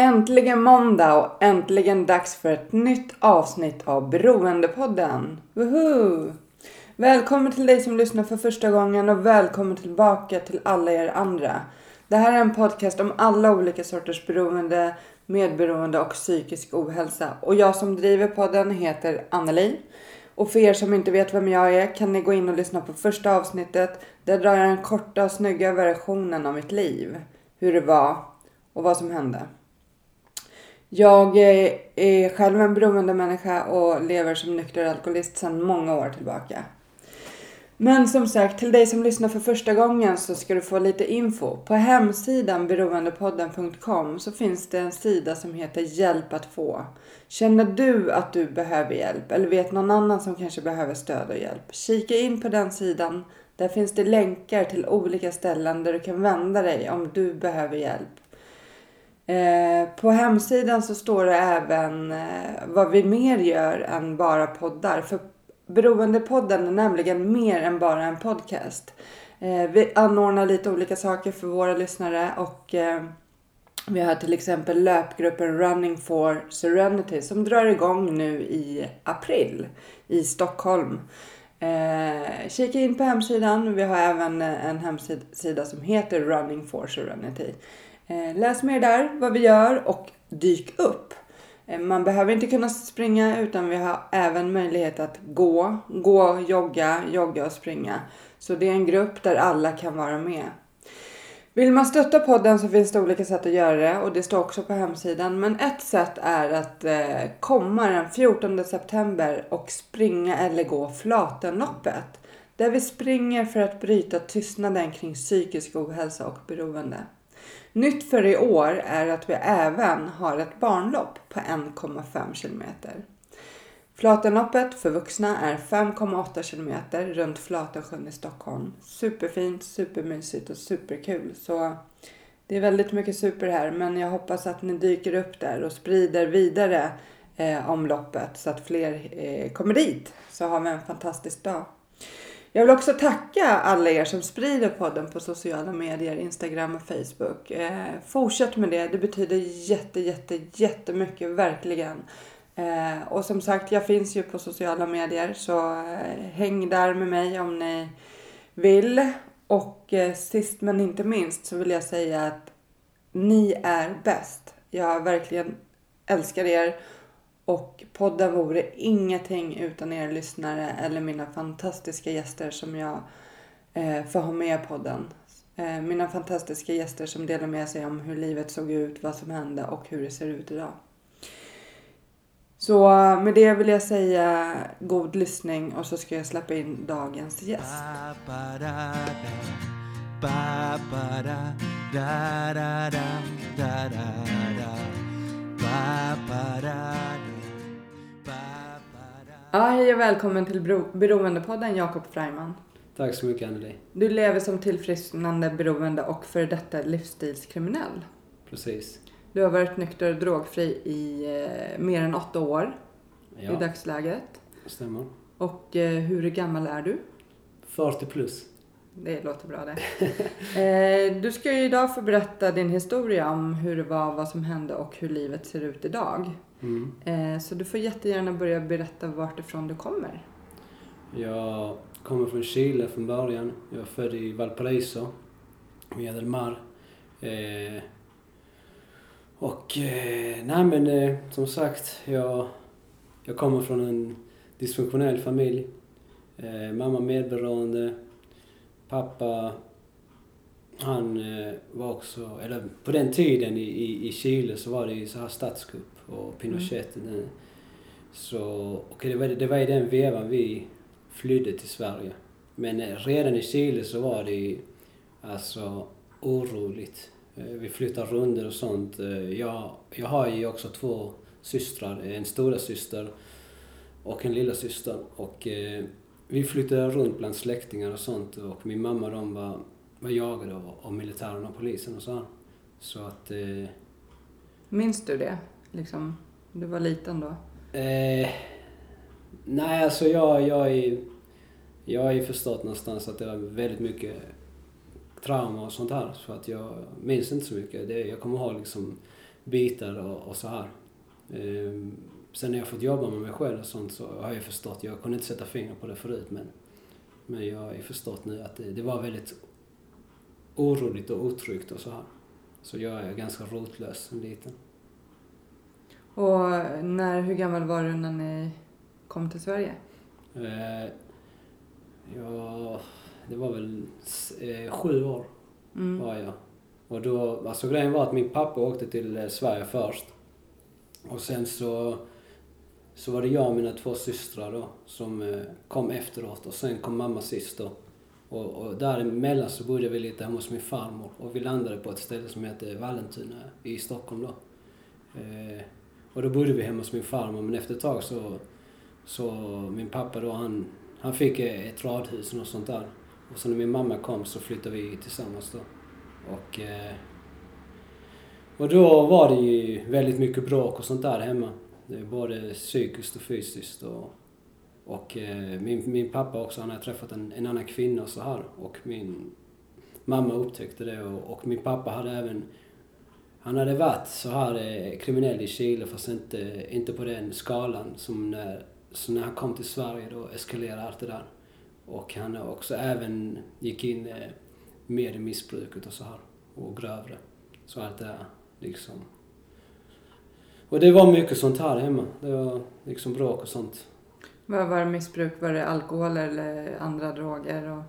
Äntligen måndag och äntligen dags för ett nytt avsnitt av Beroendepodden. Woohoo! Välkommen till dig som lyssnar för första gången och välkommen tillbaka till alla er andra. Det här är en podcast om alla olika sorters beroende, medberoende och psykisk ohälsa. Och jag som driver podden heter Anneli. Och för er som inte vet vem jag är kan ni gå in och lyssna på första avsnittet. Där drar jag den korta och snygga versionen av mitt liv. Hur det var och vad som hände. Jag eh, är- själv en beroende människa och lever som nykter alkoholist sedan många år tillbaka. Men som sagt, till dig som lyssnar för första gången så ska du få lite info. På hemsidan beroendepodden.com så finns det en sida som heter Hjälp att få. Känner du att du behöver hjälp eller vet någon annan som kanske behöver stöd och hjälp? Kika in på den sidan. Där finns det länkar till olika ställen där du kan vända dig om du behöver hjälp. Eh, på hemsidan så står det även eh, vad vi mer gör än bara poddar. För Beroendepodden är nämligen mer än bara en podcast. Eh, vi anordnar lite olika saker för våra lyssnare och vi har till exempel löpgruppen Running for Serenity som drar igång nu i april i Stockholm. Eh, kika in på hemsidan. Vi har även en hemsida som heter Running for Serenity. Eh, läs mer där vad vi gör och dyk upp. Eh, man behöver inte kunna springa utan vi har även möjlighet att gå, gå, jogga, jogga och springa. Så det är en grupp där alla kan vara med. Vill man stötta podden så finns det olika sätt att göra det och det står också på hemsidan. Men ett sätt är att eh, komma den 14 september och springa eller gå Flatenloppet. Där vi springer för att bryta tystnaden kring psykisk ohälsa och beroende. Nytt för i år är att vi även har ett barnlopp på 1,5 kilometer. Flatenloppet för vuxna är 5,8 kilometer runt Flatensjön i Stockholm. Superfint, supermysigt och superkul. Så det är väldigt mycket super här men jag hoppas att ni dyker upp där och sprider vidare eh, om loppet så att fler eh, kommer dit. Så har vi en fantastisk dag. Jag vill också tacka alla er som sprider podden på sociala medier, Instagram och Facebook. Eh, fortsätt med det, det betyder jätte, jätte, jättemycket, verkligen. Eh, och som sagt, jag finns ju på sociala medier så eh, häng där med mig om ni vill. Och eh, sist men inte minst så vill jag säga att ni är bäst. Jag verkligen älskar er och podden vore ingenting utan er lyssnare eller mina fantastiska gäster som jag eh, får ha med podden. Eh, mina fantastiska gäster som delar med sig om hur livet såg ut, vad som hände och hur det ser ut idag. Så eh, med det vill jag säga god lyssning och så ska jag släppa in dagens gäst. Ba, ba, da, da. Ja, hej och välkommen till Bero- Beroendepodden Jakob Freiman. Tack så mycket Anneli. Du lever som tillfrisknande beroende och för detta livsstilskriminell. Precis. Du har varit nykter och drogfri i eh, mer än åtta år i Ja, dagsläget. stämmer. Och eh, hur gammal är du? 40 plus. Det låter bra det. eh, du ska ju idag få berätta din historia om hur det var, vad som hände och hur livet ser ut idag. Mm. Eh, så du får jättegärna börja berätta vart ifrån du kommer. Jag kommer från Chile från början. Jag är född i Valparaiso, Via del Mar. Eh, och eh, nej men eh, som sagt, jag, jag kommer från en dysfunktionell familj. Eh, mamma medberoende. Pappa, han var också, eller på den tiden i, i, i Chile så var det ju så här statskupp och Pinochet. Den, så, och det var, det var i den vevan vi flydde till Sverige. Men eh, redan i Chile så var det alltså oroligt. Eh, Vi flyttade runt och sånt. Eh, Jag, jag har ju också två systrar, en stora syster och en lilla syster. Och eh, vi flyttade runt bland släktingar och sånt och min mamma de var, var jagade av, av militären och polisen och så här. Så att eh, Minns du det? Liksom, du var liten då. Eh, nej, alltså jag, jag, är, jag har ju förstått någonstans att det var väldigt mycket trauma och sånt här. Så att jag minns inte så mycket. Det, jag kommer ihåg liksom bitar och, och så här. Eh, sen när jag fått jobba med mig själv och sånt så har jag förstått. Jag kunde inte sätta fingret på det förut men, men jag har ju förstått nu att det, det var väldigt oroligt och otryggt och så här. Så jag är ganska rotlös som liten. Och när, hur gammal var du när ni kom till Sverige? Eh, ja, det var väl eh, sju år Mm. var jag. Och då, alltså grejen var att min pappa åkte till eh, Sverige först. Och sen så, så var det jag och mina två systrar då som eh, kom efteråt och sen kom mamma sist då. Och, och däremellan så bodde vi lite hemma hos min farmor och vi landade på ett ställe som heter Vallentuna i Stockholm då. Eh, och då bodde vi hemma hos min farmor men efter ett tag så, så min pappa då han, han fick ett radhus och sånt där. Och så när min mamma kom så flyttade vi tillsammans då. Och, eh, och då var det ju väldigt mycket bråk och sånt där hemma. Det är både psykiskt och fysiskt. Och, och eh, min, min pappa också, han hade träffat en, en annan kvinna och så här. Och min mamma upptäckte det och, och min pappa hade även han hade varit så här eh, kriminell i Chile fast inte, inte på den skalan som när, så när han kom till Sverige då eskalerade allt det där. Och han också även gick in eh, mer i missbruket och så här. Och grövre. Så allt det där liksom. Och det var mycket sånt här hemma. Det var liksom bråk och sånt. Vad var det missbruk? Var det alkohol eller andra droger? Och...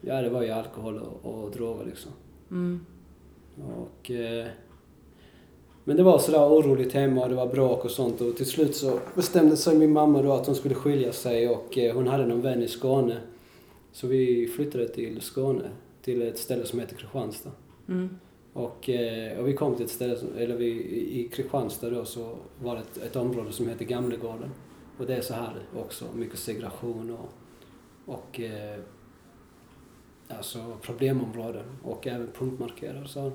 Ja, det var ju alkohol och, och droger liksom. Mm. Och, eh, men det var sådär oroligt hemma och det var bråk och sånt och till slut så bestämde sig min mamma då att hon skulle skilja sig och eh, hon hade någon vän i Skåne. Så vi flyttade till Skåne, till ett ställe som heter Kristianstad. Mm. Och, eh, och vi kom till ett ställe, som, eller vi, i Kristianstad då så var det ett, ett område som heter Gamlegården. Och det är så här också, mycket segregation och, och eh, alltså problemområden och även punktmarkerade. Så,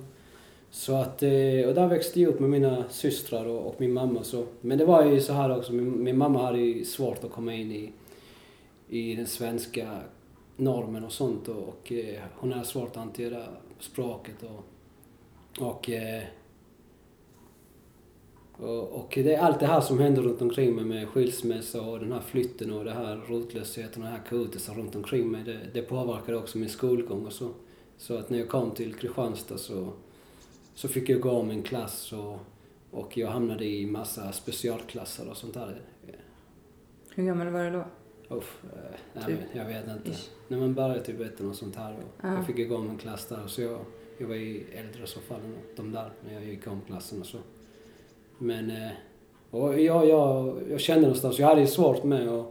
så att, eh, och där växte jag upp med mina systrar och, och min mamma. Så, men det var ju så här också, min, min mamma hade ju svårt att komma in i, i den svenska normen och sånt och, och eh, hon hade svårt att hantera språket och och, eh, och, och det är allt det här som händer runt omkring mig med skilsmässa och den här flytten och det här rotlösheten och den här kaotiska runt omkring mig. Det, det påverkade också min skolgång och så. Så att när jag kom till Kristianstad så, så fick jag gå om en klass och, och jag hamnade i massa specialklasser och sånt där. Hur gammal var du då? Uff, eh, nej, Typ jag vet inte. ish. När man började typ ettan och sånt här. Och Ja. Jag fick gå om en klass där. Så jag, jag var ju äldre så fall än de där när jag gick om klassen och så. Men eh, och jag, jag, jag kände någonstans, jag hade ju svårt med att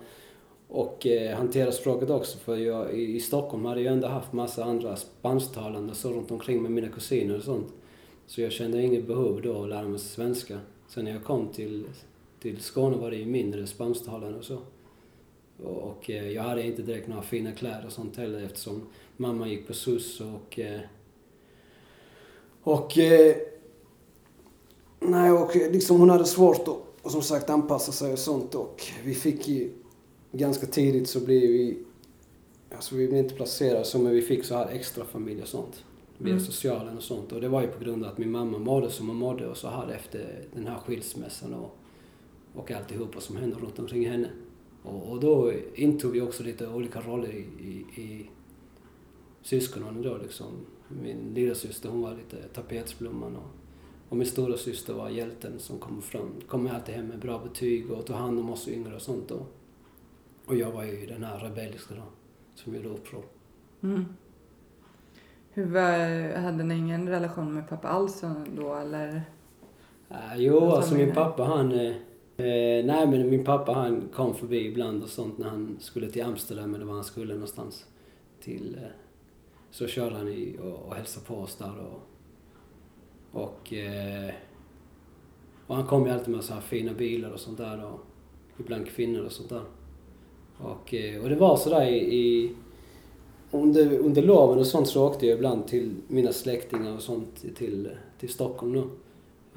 och, eh, hantera språket också. För jag, i, i Stockholm hade jag ändå haft massa andra spansktalande så runt omkring med mina kusiner och sånt. Så jag kände inget behov då att lära mig svenska. Sen när jag kom till, till Skåne var det ju mindre spansktalande och så. Och, och eh, jag hade inte direkt några fina kläder och sånt heller eftersom mamma gick på SUS och... Eh, och... Eh, nej, och eh, liksom hon hade svårt att och som sagt anpassa sig och sånt och vi fick ju ganska tidigt så blev vi... Alltså vi blev inte placerade så men vi fick så här extra familj och sånt. Via Mm. socialen och sånt. Och det var ju på grund av att min mamma mådde som hon mådde och så här efter den här skilsmässan och, och alltihopa som hände runt omkring henne. Och, och då intog vi också lite olika roller i, i, i syskonen då liksom. Min lillasyster hon var lite tapetsblomman och, och min stora syster var hjälten som kom fram, kom alltid hem med bra betyg och tog hand om oss yngre och sånt då. Och jag var ju den här rebelliska då, som gjorde uppror. Mm. Hur var, hade ni ingen relation med pappa alls då eller? Uh, jo, alltså min pappa han, eh, Eh, nej men min pappa han kom förbi ibland och sånt när han skulle till Amsterdam eller var han skulle någonstans. Till, eh, så körde han i och, och hälsade på oss där och, och, eh, och han kom ju alltid med så här fina bilar och sånt där och ibland kvinnor och sånt där. Och, eh, och det var sådär i, i under, under loven och sånt så åkte jag ibland till mina släktingar och sånt till, till Stockholm då.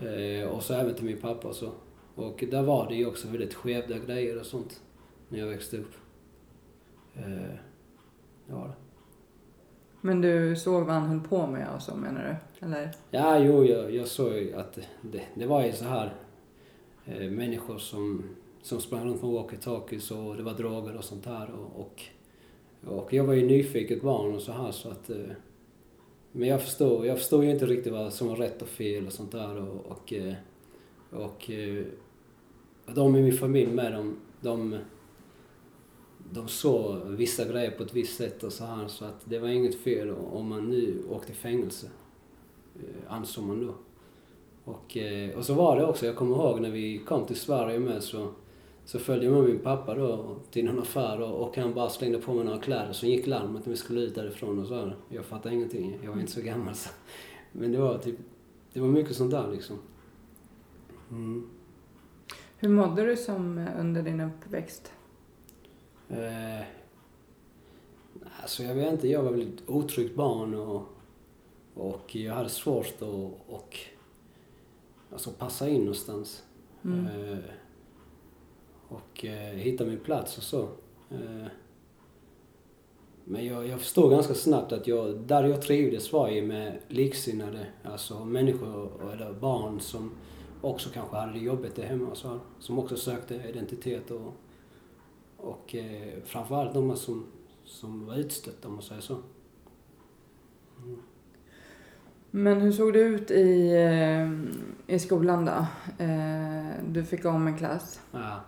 Eh, och så även till min pappa och så. Och där var det ju också väldigt skevda grejer och sånt när jag växte upp. Eh, det. Men du såg vad han höll på med och så menar du? Eller? Ja, jo, jag, jag såg ju att det, det var ju så här eh, människor som, som sprang runt med walkie-talkies och det var droger och sånt där och, och, och jag var ju nyfiket barn och så här så att eh, men jag förstår, jag förstår ju inte riktigt vad som var rätt och fel och sånt där och, och, eh, och eh, de i min familj med de, de, de såg vissa grejer på ett visst sätt och så här så att det var inget fel om man nu åkte i fängelse. Eh, ansåg man då. Och, eh, och så var det också, jag kommer ihåg när vi kom till Sverige med så, så följde jag med min pappa då till någon affär och, han bara slängde på mig några kläder så gick larmet när vi skulle ut därifrån och så här. Jag fattade ingenting, jag var inte så gammal så. Men det var typ, det var mycket sånt där liksom. Mm. Hur mådde du som eh, under din uppväxt? Eh, alltså jag vet inte, jag var väl ett otryggt barn och, och jag hade svårt att och, alltså passa in någonstans. Mm. Eh, och eh, hitta min plats och så. Eh, men jag, jag förstod ganska snabbt att jag, där jag trivdes var ju med liksinnade, alltså människor eller barn som också kanske hade det jobbigt där hemma och så, som också sökte identitet och, och eh, framförallt de som, som var utstötta om man säger så. Mm. Men hur såg det ut i, eh, i skolan då? Eh, Du fick om en klass. Ja.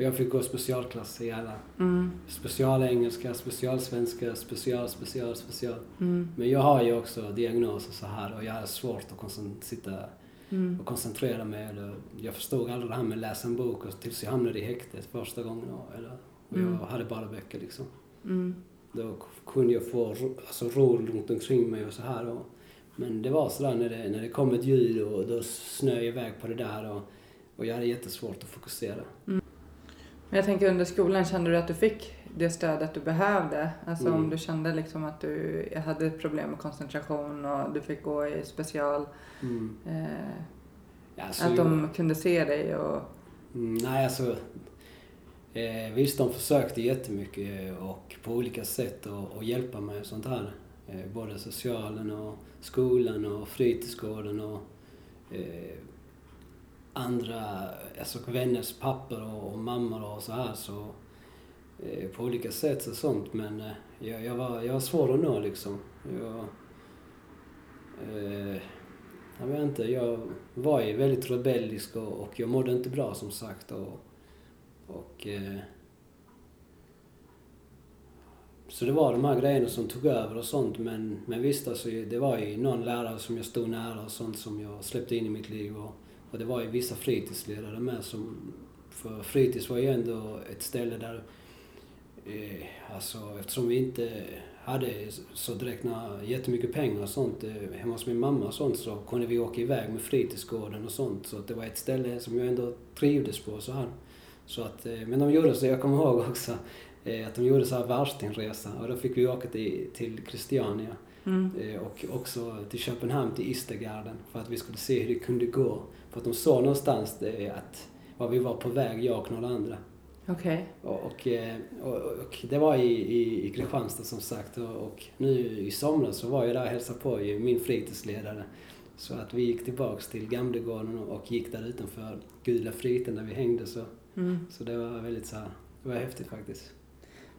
Och Jag fick gå specialklass i alla. Mm. Specialengelska, specialsvenska, special, special, special. Mm. Men jag har ju också diagnoser så här och jag hade svårt att koncent- sitta Mm. och koncentrera mig. Eller, jag förstod aldrig det här med att läsa en bok och tills jag hamnade i häktet första gången. Eller, och jag Mm. hade bara böcker liksom. Mm. Då kunde jag få alltså, ro runt omkring mig och så här. Och, men det var sådär när det, när det kom ett ljud och då snöade jag iväg på det där och, och jag hade jättesvårt att fokusera. Men jag tänker under skolan, kände du att du fick det stödet du behövde? Alltså Mm. om du kände liksom att du hade problem med koncentration och du fick gå i special. Mm. Eh, alltså, att de kunde se dig och... Mm, nej, alltså. Eh, visst, de försökte jättemycket och på olika sätt och, och hjälpa mig och sånt här. Eh, både socialen och skolan och fritidsgården och eh, andra, alltså vänners pappor och, och mammor och så här. Så, eh, på olika sätt och sånt. Men eh, jag, jag, var, jag var svår att nå liksom. Jag, eh, jag vet inte, jag var ju väldigt rebellisk och, och jag mådde inte bra som sagt. Och, och, eh, så det var de här grejerna som tog över och sånt. Men, men visst, alltså, det var ju någon lärare som jag stod nära och sånt som jag släppte in i mitt liv. Och, och det var ju vissa fritidsledare med som... För fritids var ju ändå ett ställe där... Eh, alltså eftersom vi inte hade så direkt några, jättemycket pengar och sånt eh, hemma hos min mamma och sånt så kunde vi åka iväg med fritidsgården och sånt. Så att det var ett ställe som jag ändå trivdes på så här. Så att, eh, men de gjorde så, jag kommer ihåg också, eh, att de gjorde så här värstingresa och då fick vi åka till, till Christiania Mm. eh, och också till Köpenhamn, till Istergarden för att vi skulle se hur det kunde gå. För att de såg någonstans eh, att var vi var på väg, jag och några andra. Okej. Och, och, eh, och, och det var i, i, i Kristianstad som sagt och, nu i somras så var jag där och hälsade på min fritidsledare. Så att vi gick tillbaks till Gamlegården och gick där utanför Gula Friten där vi hängde så, Mm. så det var väldigt så här, det var häftigt faktiskt.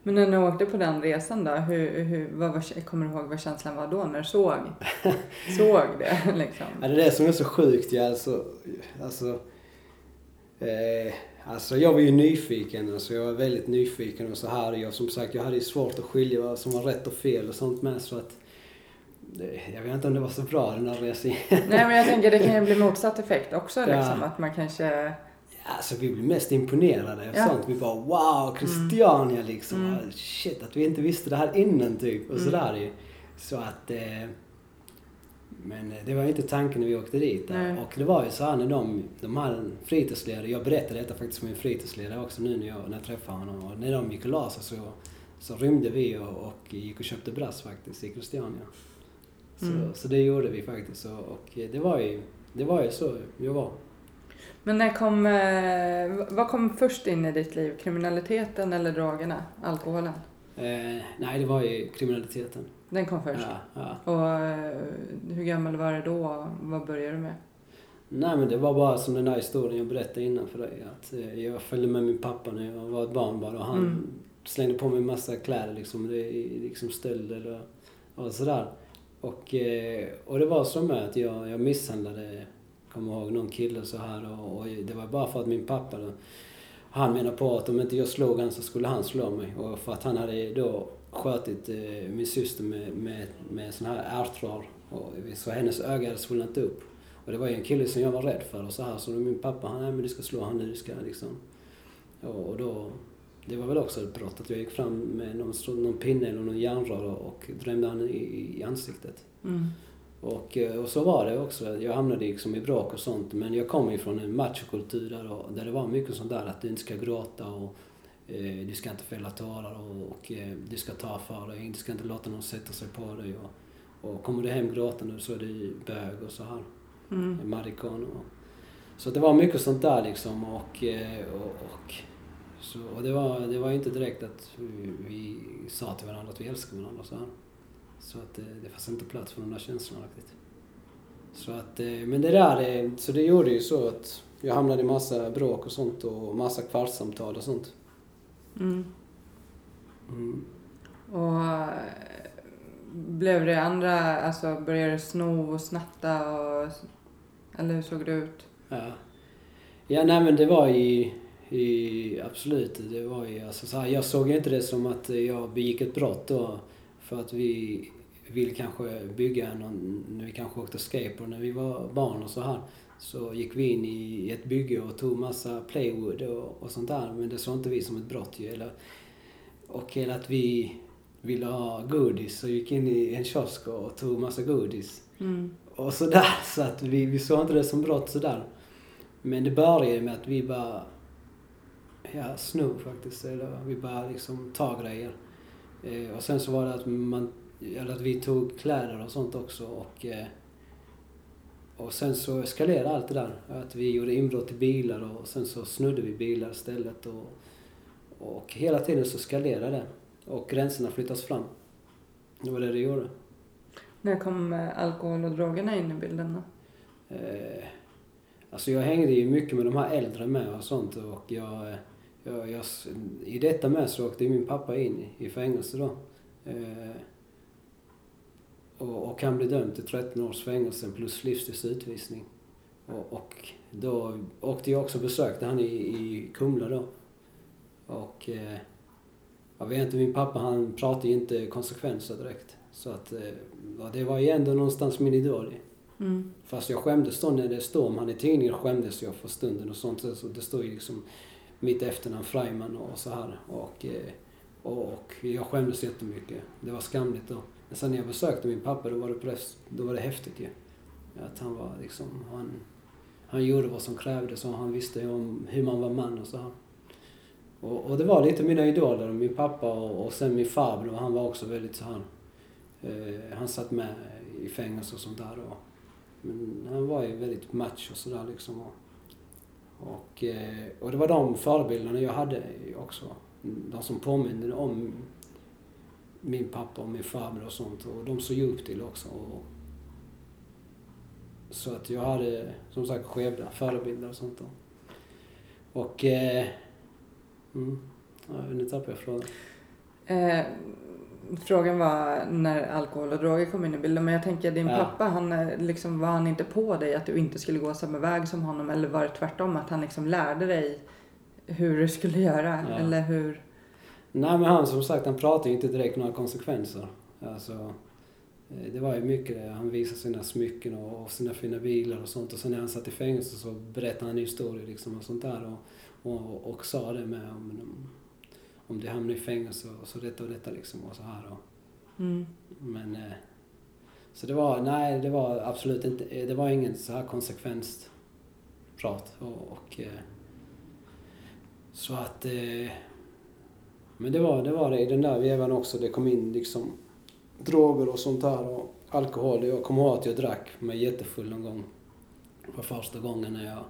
Men när ni åkte på den resan då, hur, hur, vad var, kommer du ihåg vad känslan var då när du såg, såg det liksom? Ja, det är det som är så sjukt ja, alltså, alltså, eh, alltså jag var ju nyfiken, alltså jag var väldigt nyfiken och så här. Jag som sagt, jag hade ju svårt att skilja vad som var rätt och fel och sånt med så att det, jag vet inte om det var så bra den där resan. Nej men jag tänker det kan ju bli motsatt effekt också Ja. liksom, att man kanske... Alltså vi blev mest imponerade och Ja. sånt. Vi bara wow, Christiania liksom. Mm. Shit, att vi inte visste det här innan typ. Och Mm. sådär ju. Så att... Eh, men eh, det var ju inte tanken när vi åkte dit. där. Och det var ju så här när de, de här fritidsledare, jag berättade detta faktiskt för min fritidsledare också nu när jag, när jag träffade honom. Och när de gick och la sig så, så rymde vi och, och gick och köpte brass faktiskt i Christiania. Så, Mm. så det gjorde vi faktiskt. Och, och det var ju, det var ju så jag var. Men när kom, eh, vad kom först in i ditt liv? Kriminaliteten eller drogerna? Alkoholen? Eh, nej, det var ju kriminaliteten. Den kom först. Ja, ja. Och eh, hur gammal var du då? Vad började du med? Nej men det var bara som den där historien jag berättade innan för dig. Att eh, jag följde med min pappa när jag var ett barn bara och han Mm. slängde på mig massa kläder liksom. Det är liksom stöld eller och sådär. Och, och det var som med att jag, jag misshandlade, kommer ihåg, någon kille så här och, och det var bara för att min pappa då, han menade på att om inte jag slog han så skulle han slå mig. Och för att han hade då skjutit eh, min syster med, med, med sån här ärtrör. Så hennes öga hade svullnat upp. Och det var ju en kille som jag var rädd för och så här. Så min pappa, han, nej men du ska slå han nu, du ska liksom. Och, och då, det var väl också ett brott att jag gick fram med någon, någon pinne eller någon järnrör och, och drämde han i, i ansiktet. Mm. Och, eh, och så var det också. Jag hamnade liksom i bråk och sånt. Men jag kommer ju från en machokultur där, där det var mycket sånt där att du inte ska gråta och eh, du ska inte fälla tårar och, och eh, du ska ta för dig. Du ska inte låta någon sätta sig på dig. Och, och kommer du hem gråtande så är du bög och så här. Mm. Marikon och... Så det var mycket sånt där liksom och... eh, och, och så, och det var, det var inte direkt att vi, vi sa till varandra att vi älskar varandra så här. Så att det, det fanns inte plats för de där känslorna riktigt. Så att, eh, men det där, eh, så det gjorde ju så att jag hamnade i massa bråk och sånt och massa kvartssamtal och sånt. Mm. Mm. Och eh, blev det andra, alltså började du sno och snatta och, eller hur såg det ut? Ja. Ja, nej men det var i, i absolut, det var ju alltså så här, jag såg ju inte det som att jag begick ett brott då för att vi ville kanske bygga någon, när vi kanske åkte skateboard när vi var barn och så här. Så gick vi in i ett bygge och tog massa playwood och, och sånt där. Men det såg inte vi som ett brott ju. Eller, och eller att vi ville ha godis så gick in i en kiosk och tog massa godis Mm. och sådär. Så att vi, vi såg inte det som brott sådär. Men det började med att vi bara, ja, sno faktiskt. Eller vi bara liksom ta grejer. Eh, och sen så var det att man, eller att vi tog kläder och sånt också och eh, och sen så eskalerade allt det där. Att vi gjorde inbrott i bilar och sen så snodde vi bilar istället och, och hela tiden så eskalerade det. Och gränserna flyttas fram. Det var det det gjorde. När kom eh, alkohol och drogerna in i bilden då? Eh, alltså jag hängde ju mycket med de här äldre med och sånt och jag, eh, jag, jag i detta med så åkte min pappa in i, i fängelse då. Eh, och, och han blev dömd till 13 års fängelse plus livstids utvisning. Och, och då åkte jag också och besökte han i, i Kumla då. Och eh, jag vet inte, min pappa han pratade ju inte konsekvenser direkt. Så att eh, det var ju ändå någonstans min idol. Mm. Fast jag skämdes då när det står om han i tidningen skämdes jag för stunden och sånt. Så det står ju liksom mitt efternamn Freiman och så här. Och, eh, och, och jag skämdes jättemycket. Det var skamligt då. Sen när jag besökte min pappa då var det, press, då var det häftigt ju. Att han var liksom, han, han gjorde vad som krävdes och han visste om hur man var man och så. Och, och det var lite mina idoler, min pappa och, och sen min farbror, han var också väldigt så han, Eh, han satt med i fängelse och sånt där. Och, men han var ju väldigt match och sådär liksom. Och, och, eh, och det var de förebilderna jag hade också. De som påminner om min pappa och min farbror och sånt. Och de såg jag upp till också. Och, så att jag hade som sagt skevda förebilder och sånt då. Och... Eh, mm, ja, nu tappade jag frågan. Eh, frågan var när alkohol och droger kom in i bilden. Men jag tänker din Ja. pappa, han, eh, liksom, var han inte på dig att du inte skulle gå samma väg som honom? Eller var det tvärtom att han liksom lärde dig hur du skulle göra? Ja. Eller hur? Nej men han som sagt, han pratar ju inte direkt några konsekvenser. Alltså, Eh, Det var ju mycket det. Han visade sina smycken och, sina fina bilar och sånt. Och sen när han satt i fängelse så berättade han historier liksom och sånt där. Och, och, och sa det med om, om, det hamnar i fängelse och så detta och detta liksom och så här. Och, Mm. men... Eh, så det var, nej det var absolut inte, eh, det var ingen så här konsekvens prat och, och så att men det var, det var det i den där vevan också. Det kom in liksom droger och sånt här och alkohol. Jag kommer ihåg att jag drack mig jättefull någon gång. Det var första gången när jag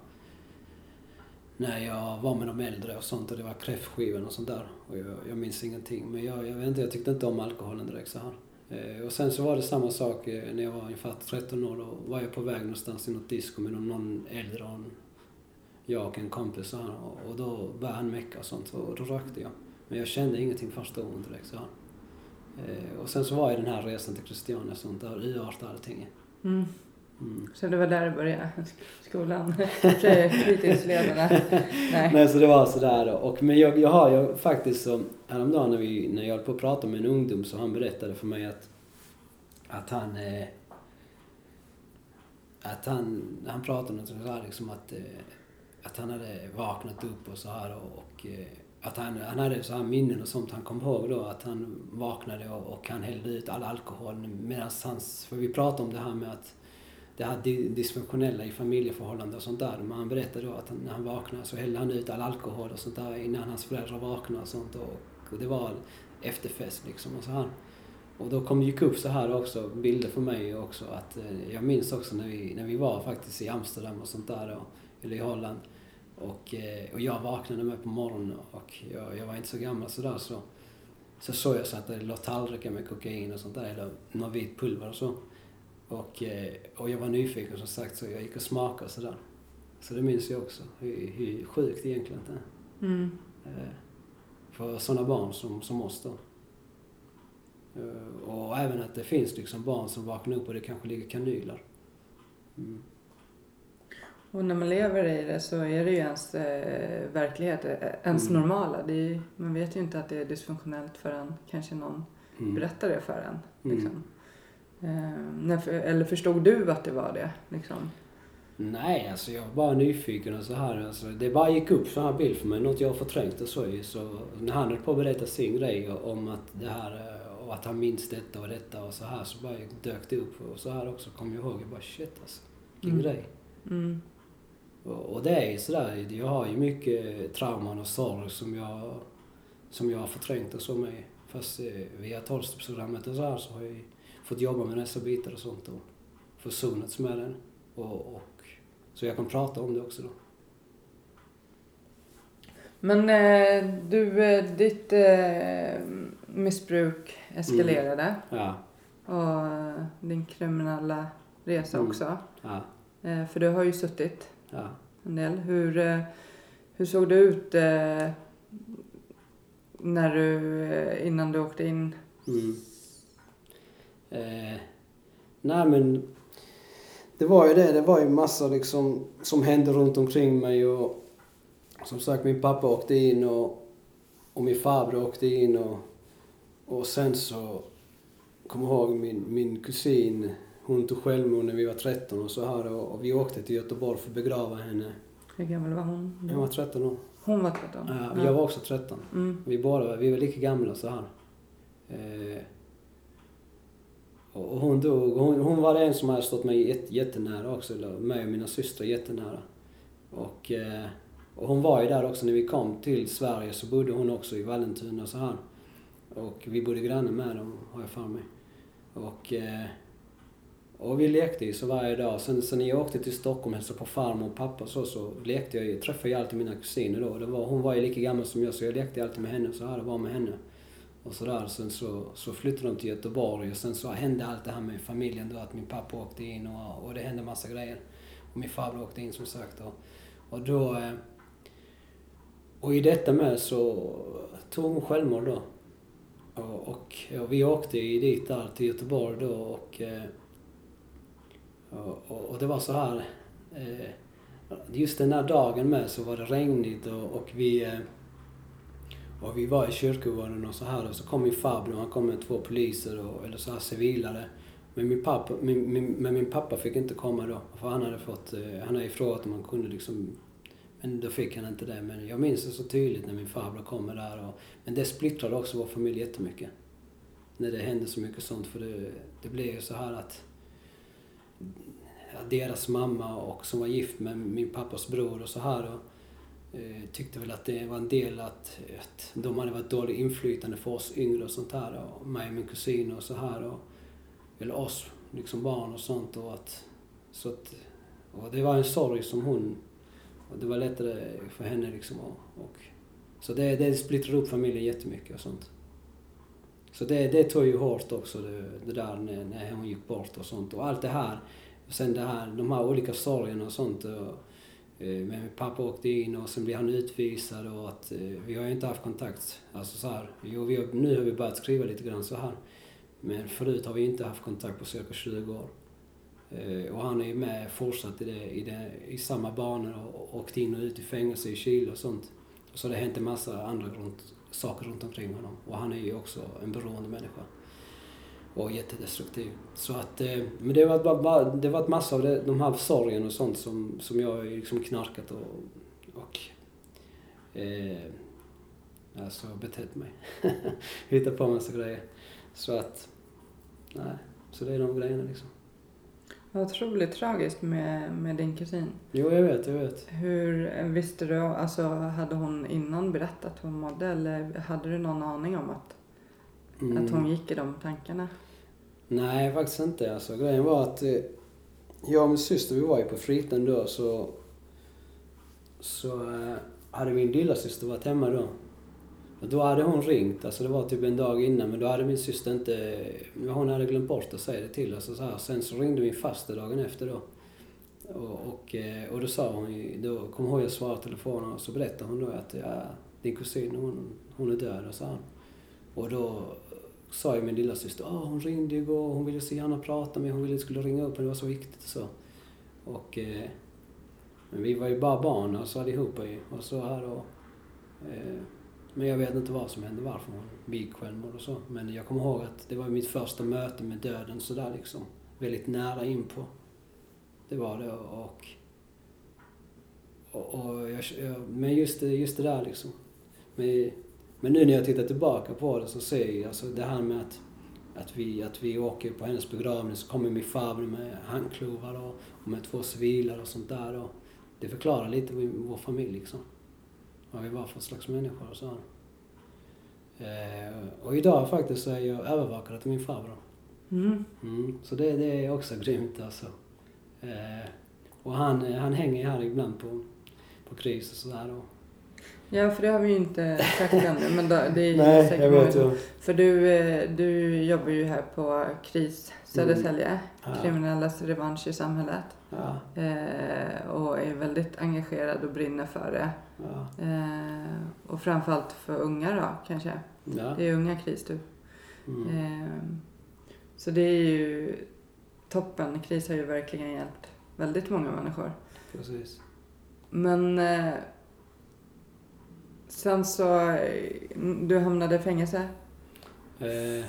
när jag var med de äldre och sånt och det var kräftskivan och sånt där. Och jag, jag minns ingenting. Men jag, jag vet inte, jag tyckte inte om alkoholen direkt så här. Eh, och sen så var det samma sak eh, när jag var ungefär 13 år. Då var jag på väg någonstans i något disco med någon, någon äldre och en, jag och en kompis så här. Och, och då började han mecka och sånt och då rökte jag. Men jag kände ingenting första gången direkt så. Eh, och sen så var jag den här resan till Christiania sånt där, urart allting. Mm. Mm. Så det var där det började? Skolan? Fritidsledarna? Nej. Nej, så det var sådär. Och, men jag, jag har ju faktiskt så, häromdagen när, vi, när jag höll på att prata med en ungdom så han berättade för mig att, att han, eh, att han, han pratade om något så här liksom att, eh, att han hade vaknat upp och så här och, och eh, att han, han hade så här minnen och sånt han kom ihåg då att han vaknade och, och han hällde ut all alkohol medan hans, för vi pratade om det här med att det här dysfunktionella i familjeförhållanden och sånt där. Men han berättade då att han, när han vaknade så hällde han ut all alkohol och sånt där innan hans föräldrar vaknade och sånt. Och, och det var efterfest liksom och så här. Och då kom ju upp så här också, bilder för mig också att eh, jag minns också när vi, när vi var faktiskt i Amsterdam och sånt där då, eller i Holland. Och, eh, och jag vaknade med på morgonen och jag, jag var inte så gammal sådär så så såg jag så att det låg tallrikar med kokain och sånt där, eller något vit pulver och så. Och, eh, och jag var nyfiken som sagt så jag gick och smakade och sådär. Så det minns jag också, hur, hur sjukt egentligen det är. Mm. Eh, För sådana barn som, som oss då. Och även att det finns liksom barn som vaknar upp och det kanske ligger kanyler. Mm. Och när man lever i det så är det ju ens eh, verklighet, eh, ens Mm. normala. Det ju- man vet ju inte att det är dysfunktionellt förrän kanske någon Mm. berättar det för en. Mm. Liksom. Eh, när, för- eller förstod du att det var det? Liksom? Nej, alltså jag var bara nyfiken och så här. Alltså, det bara gick upp så här bild för mig, något jag har förträngt och så ju. Så när han höll på att berätta sin grej om att det här eh, och att han minns detta och detta och så här så bara dök det upp och så här också kom jag ihåg. Jag bara shit alltså, vilken Mm. grej. Mm. Och, det är ju sådär, jag har ju mycket trauman och sorg som jag, som jag har förträngt och så med. Fast eh, via tolvstegsprogrammet och så här så har jag ju fått jobba med dessa bitar och sånt och försonats med den. Och, och, så jag kan prata om det också då. Men eh, du, eh, ditt missbruk eskalerade Ja, och din kriminella resa Mm. också. ja, för du har ju suttit ja. en del. Hur, eh, hur såg det ut eh, när du, eh, innan du åkte in? Mm. Eh, nej men det var ju det, det var ju massa liksom som hände runt omkring mig och som sagt min pappa åkte in och, och min farbror åkte in och, och sen så kommer jag ihåg min, min kusin, hon tog självmord när vi var 13 och så här och, vi åkte till Göteborg för att begrava henne. Hur gammal var hon? Jag var 13 år. Hon var 13? Ja, jag var också 13. Mm. Vi båda var, vi var lika gamla så här. Eh, och hon dog. Hon, hon var en som hade stått mig jätte, jättenära också. Eller mig och mina systrar jättenära. Och, eh, och hon var ju där också när vi kom till Sverige så bodde hon också i Vallentuna så här. Och vi bodde granne med dem, har jag för mig. Och, eh, och vi lekte ju så varje dag. Sen, sen när jag åkte till Stockholm och hälsade på farmor och pappa och så, så lekte jag ju, träffade jag alltid mina kusiner då. Det var, hon var ju lika gammal som jag så jag lekte alltid med henne så här och var med henne. Och sådär. Sen så, så flyttade de till Göteborg och sen så hände allt det här med familjen då att min pappa åkte in och, och det hände massa grejer. Och min farbror åkte in som sagt och, och då... Eh, och i detta med så tog hon självmord då. Och, och, och vi åkte ju dit där till Göteborg då och, eh, och, och, och det var så här. Eh, just den här dagen med så var det regnigt och, och vi eh, och vi var i kyrkogården och så här och så kom min farbror, han kom med två poliser och, eller så här civilare. Men min, pappa, min, min, men min pappa fick inte komma då. För han hade fått, eh, han hade ju frågat om han kunde liksom men då fick han inte det. Men jag minns det så tydligt när min farbror kommer där. Och, men det splittrade också vår familj jättemycket. När det hände så mycket sånt. För det, det blev ju så här att deras mamma och som var gift med min pappas bror och så här. Och, eh, tyckte väl att det var en del att, att de hade varit dåligt inflytande för oss yngre och sånt här. Och mig och min kusin och så här. Och, eller oss, liksom barn och sånt. Och att, så att, och det var en sorg som hon och det var lättare för henne liksom. Och, och så det, det splittrade upp familjen jättemycket och sånt. Så det, det tog ju hårt också det, det där när, när hon gick bort och sånt. Och allt det här. Och sen det här, de här olika sorgerna och sånt. Och, eh, men min pappa åkte in och sen blev han utvisad och att eh, vi har ju inte haft kontakt. Alltså så här, jo, vi har, nu har vi börjat skriva lite grann så här. Men förut har vi inte haft kontakt på cirka 20 år. Eh, och han är ju med fortsatt i, det, i, det, i samma banor och åkt in och ut i fängelse i Chile och sånt. Så det har hänt en massa andra runt, saker runt omkring honom. Och han är ju också en beroende människa. Och jättedestruktiv. Så att, eh, men det var bara, det var ett massa av det, de här sorgen och sånt som, som jag liksom knarkat och, och eh, alltså betett mig. Hittat på massa grejer. Så att, nej. Så det är de grejerna liksom. Vad otroligt tragiskt med, med din kusin. Jo, jag vet, jag vet. Hur visste du, alltså hade hon innan berättat hur hon mådde eller hade du någon aning om att, Mm. att hon gick i de tankarna? Nej, faktiskt inte. Alltså, grejen var att eh, jag och min syster, vi var ju på fritiden då, så, så eh, hade min lilla syster varit hemma då. Och då hade hon ringt, alltså det var typ en dag innan, men då hade min syster inte, hon hade glömt bort att säga det till och så här. Sen så ringde min faster dagen efter då. Och, och, eh, och då sa hon då kom ihåg jag svarade telefonen och så berättade hon då att ja, din kusin hon, hon är död och så här. Och då sa ju min lilla syster, ah, hon ringde igår, hon ville så gärna prata med mig, hon ville att jag skulle ringa upp henne, det var så viktigt och så. Och, eh, men vi var ju bara barn alltså allihopa ju. Och så här och, eh, men jag vet inte vad som hände, varför hon begick självmord och så. Men jag kommer ihåg att det var mitt första möte med döden sådär liksom. Väldigt nära in på. Det var det och... och, och jag, jag, men just just det där liksom. Men, men nu när jag tittar tillbaka på det så ser jag alltså det här med att, att, vi, att vi åker på hennes begravning så kommer min farbror med handklovar och, och med två civilar och sånt där. Och det förklarar lite vår, vår familj liksom. Vad vi var för slags människor och så. Eh, och idag faktiskt så är jag övervakare till min farbror. Mm. Mm, så det, det är också grymt alltså. Eh, och han, han hänger här ibland på, på kris och sådär. Ja, för det har vi ju inte sagt ännu. Men då, det är Nej, säkert jag vet ju. För du, eh, du jobbar ju här på KRIS Södertälje, Mm. Ja. kriminellas revansch i samhället. Ja, Eh, och är väldigt engagerad och brinner för det. ja, Eh, och framförallt för unga då kanske. ja. Det är unga KRIS du. Mm. Eh, så det är ju toppen. KRIS har ju verkligen hjälpt väldigt många människor. Precis. Men eh, sen så, eh, du hamnade i fängelse. Eh,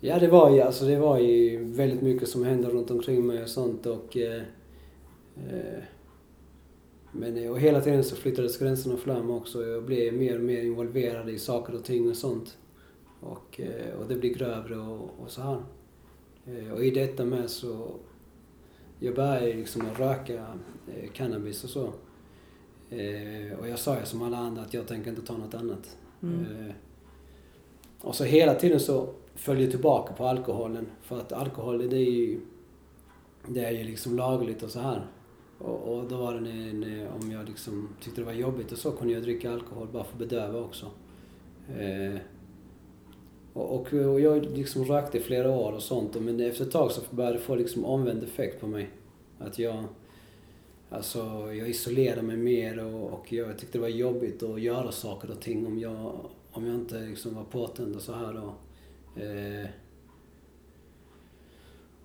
ja, det var ju alltså det var ju väldigt mycket som hände runt omkring mig och sånt och eh, eh, men eh, och hela tiden så flyttades gränserna fram också. Jag blev mer och mer involverad i saker och ting och sånt. Och, eh, och det blir grövre och, och så här. Eh, och i detta med så... Jag började liksom röka eh, cannabis och så. Eh, och jag sa ju som alla andra att jag tänker inte ta något annat. Mm. Eh, och så hela tiden så föll jag tillbaka på alkoholen. För att alkohol det är ju, det är ju liksom lagligt och så här. Och, och då var det när, när, om jag liksom tyckte det var jobbigt och så kunde jag dricka alkohol bara för att bedöva också. Eh, och, och, och jag liksom rökte i flera år och sånt. Men efter ett tag så började det få liksom omvänd effekt på mig. Att jag, alltså jag isolerade mig mer och, och jag tyckte det var jobbigt att göra saker och ting om jag, om jag inte liksom var påtänd och så här Och, Eh,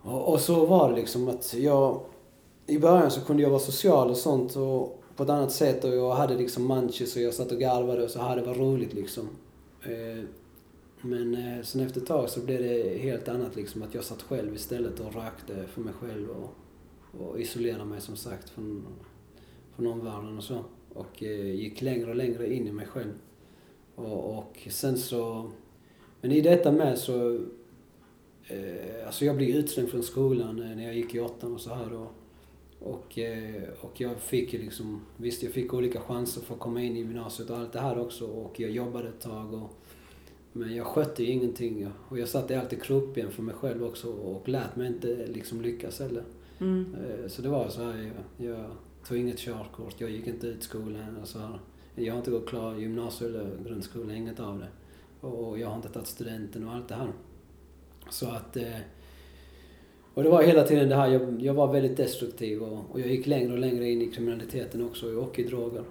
och, och så var det liksom att jag, i början så kunde jag vara social och sånt och på ett annat sätt och jag hade liksom munchies och jag satt och garvade och så här, det var roligt liksom. Eh, Men eh, sen efter ett tag så blev det helt annat liksom. Att jag satt själv istället och rökte för mig själv och, och isolerade mig som sagt från, från omvärlden och så. Och eh, gick längre och längre in i mig själv. Och, och sen så... Men i detta med så... Eh, alltså jag blev utslängd från skolan eh, när jag gick i åttan och så här. Och, och, och jag fick ju liksom... Visst, jag fick olika chanser för att komma in i gymnasiet och allt det här också. Och jag jobbade ett tag och... Men jag skötte ju ingenting. Och jag satte alltid krokben för mig själv också och lät mig inte liksom lyckas heller. Mm. Eh, så det var så här, jag, jag tog inget körkort, jag gick inte ut skolan och så här. Jag har inte gått klar gymnasiet eller grundskolan, inget av det. Och jag har inte tagit studenten och allt det här. Så att... Eh, och det var hela tiden det här, jag, jag var väldigt destruktiv och, och jag gick längre och längre in i kriminaliteten också och i droger.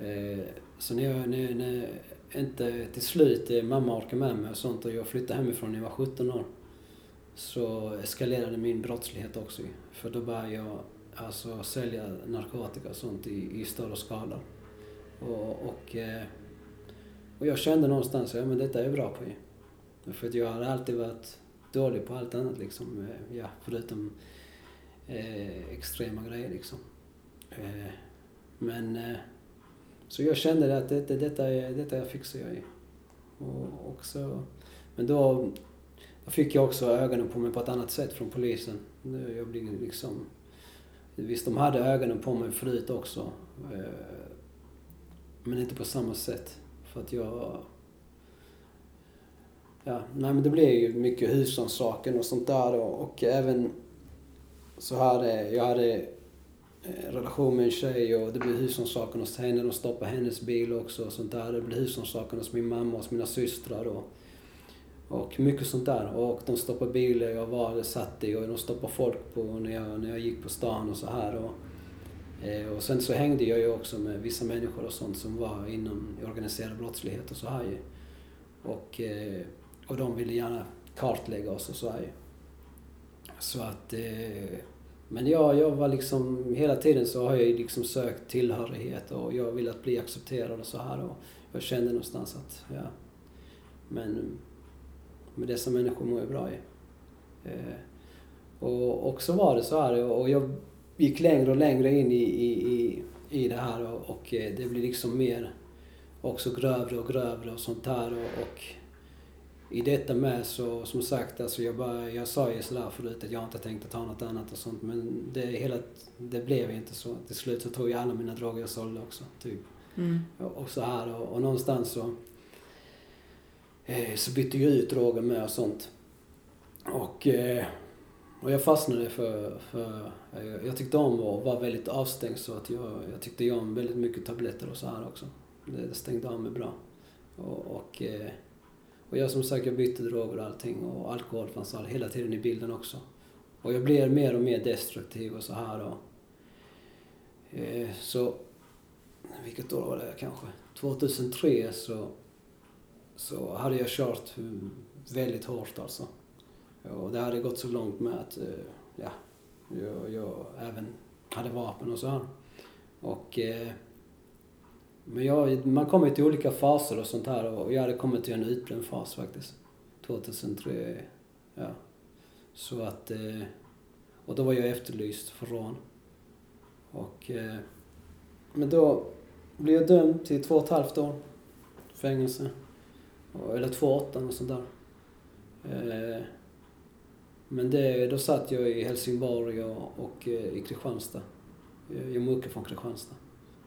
Eh, så när jag, när, när inte till slut mamma orkade med mig och sånt och jag flyttade hemifrån när jag var 17 år så eskalerade min brottslighet också. För då började jag alltså sälja narkotika och sånt i, i större skala. Och, och, eh, och jag kände någonstans, ja men detta är jag bra på ju. För att jag har alltid varit dålig på allt annat liksom. Eh, ja, förutom eh, extrema grejer liksom. Eh, men eh, så jag kände att detta, detta, detta fixar jag ju. Och, och så, men då fick jag också ögonen på mig på ett annat sätt från polisen. Jag blev liksom... Visst, de hade ögonen på mig förut också. Eh, men inte på samma sätt. För att jag... Ja, nej men det blev ju mycket husrannsakan och sånt där och, och även så hade jag hade eh, relation med en tjej och det blev husrannsakan hos henne. De stoppade hennes bil också och sånt där. Det blev husrannsakan hos min mamma och hos mina systrar och, och mycket sånt där. Och de stoppade bilar jag var satt i och de stoppade folk på när jag, när jag gick på stan och så här. Och, eh, och sen så hängde jag ju också med vissa människor och sånt som var inom organiserad brottslighet och så här ju. Och, eh, och de ville gärna kartlägga oss och så här ju. Så att... Eh, men jag, jag var liksom, hela tiden så har jag ju liksom sökt tillhörighet och jag ville att bli accepterad och så här och jag kände någonstans att, ja, men med dessa människor mår bra i. Eh, och, och så var det så här och jag gick längre och längre in i, i, i, i det här och, och eh, det blir liksom mer också grövre och grövre och sånt där och, och i detta med så, som sagt, alltså jag, bara, jag sa ju sådär förut att jag inte tänkte ta något annat och sånt men det, hela, det blev inte så. Till slut så tog jag alla mina droger jag sålde också, typ. Mm. Och, och så här och, och någonstans så, Eh, så bytte jag ut droger med och sånt. Och, eh, och jag fastnade för, för jag tyckte om att vara väldigt avstängd så att jag, jag tyckte om väldigt mycket tabletter och så här också. Det, stängde av mig bra. Och, och, eh, och jag som sagt, jag bytte droger och allting och alkohol fanns all, hela tiden i bilden också. Och jag blev mer och mer destruktiv och så här och... Så... Vilket år var det kanske? 2003 så... Så hade jag kört väldigt hårt alltså. Och det hade gått så långt med att, eh, ja, jag, jag även hade vapen och så här. Och... Eh, men jag, man kommer till olika faser och sånt här och jag hade kommit till en utbränd fas faktiskt. 2003, ja. Så att, eh, och då var jag efterlyst för rån. Och, eh, men då blev jag dömd till två och ett halvt år fängelse. Eller två åtta och sånt där. Eh, men det, då satt jag i Helsingborg och, och eh, i Kristianstad. Jag jag muckade från Kristianstad.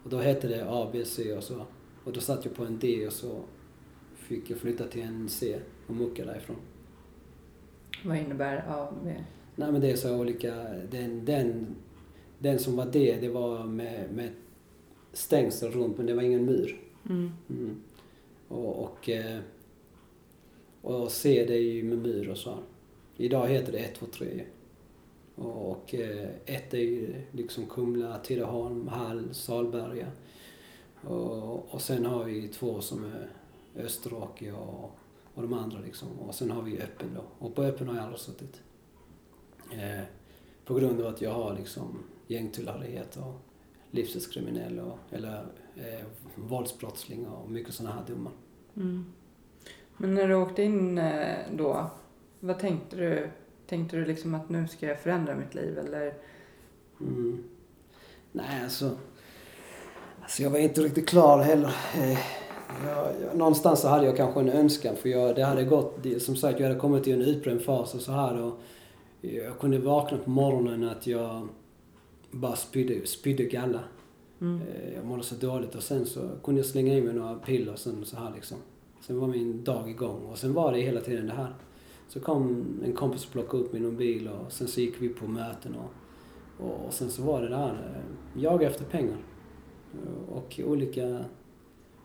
Och då hette det A, B, C och så. Och då satt jag på en D och så fick jag flytta till en C och mucka därifrån. Vad innebär A, B? Nej men det är så olika, den, den, den som var D, det var med, med stängsel runt men det var ingen mur. Mm. Mm. Och, och, eh, och C det är ju med mur och så. Idag heter det 1, 2, 3. Och, eh, ett är ju liksom Kumla, Tidaholm, Hall, Salberga. Och, och sen har vi två som är Österåker och, och de andra liksom. Och sen har vi Öppen då. Och på Öppen har jag aldrig suttit. Eh, på grund av att jag har liksom gängtillhörighet och livstidskriminell och, eller eh, våldsbrottsling och mycket sådana här domar. Mm. Men när du åkte in eh, då, vad tänkte du? Tänkte du liksom att nu ska jag förändra mitt liv eller? Mm. Nej, alltså, alltså... jag var inte riktigt klar heller. Eh, jag, jag, någonstans så hade jag kanske en önskan för jag, det hade gått, som sagt jag hade kommit till en utbränd fas och så här och jag kunde vakna på morgonen att jag bara spydde, spydde galla. Mm. Eh, Jag mådde så dåligt och sen så kunde jag slänga i mig några piller och sen så här liksom. Sen var min dag igång och sen var det hela tiden det här. Så kom en kompis och plockade upp mig i någon bil och sen så gick vi på möten och, och, sen så var det det här, eh, jaga efter pengar. Eh, och olika,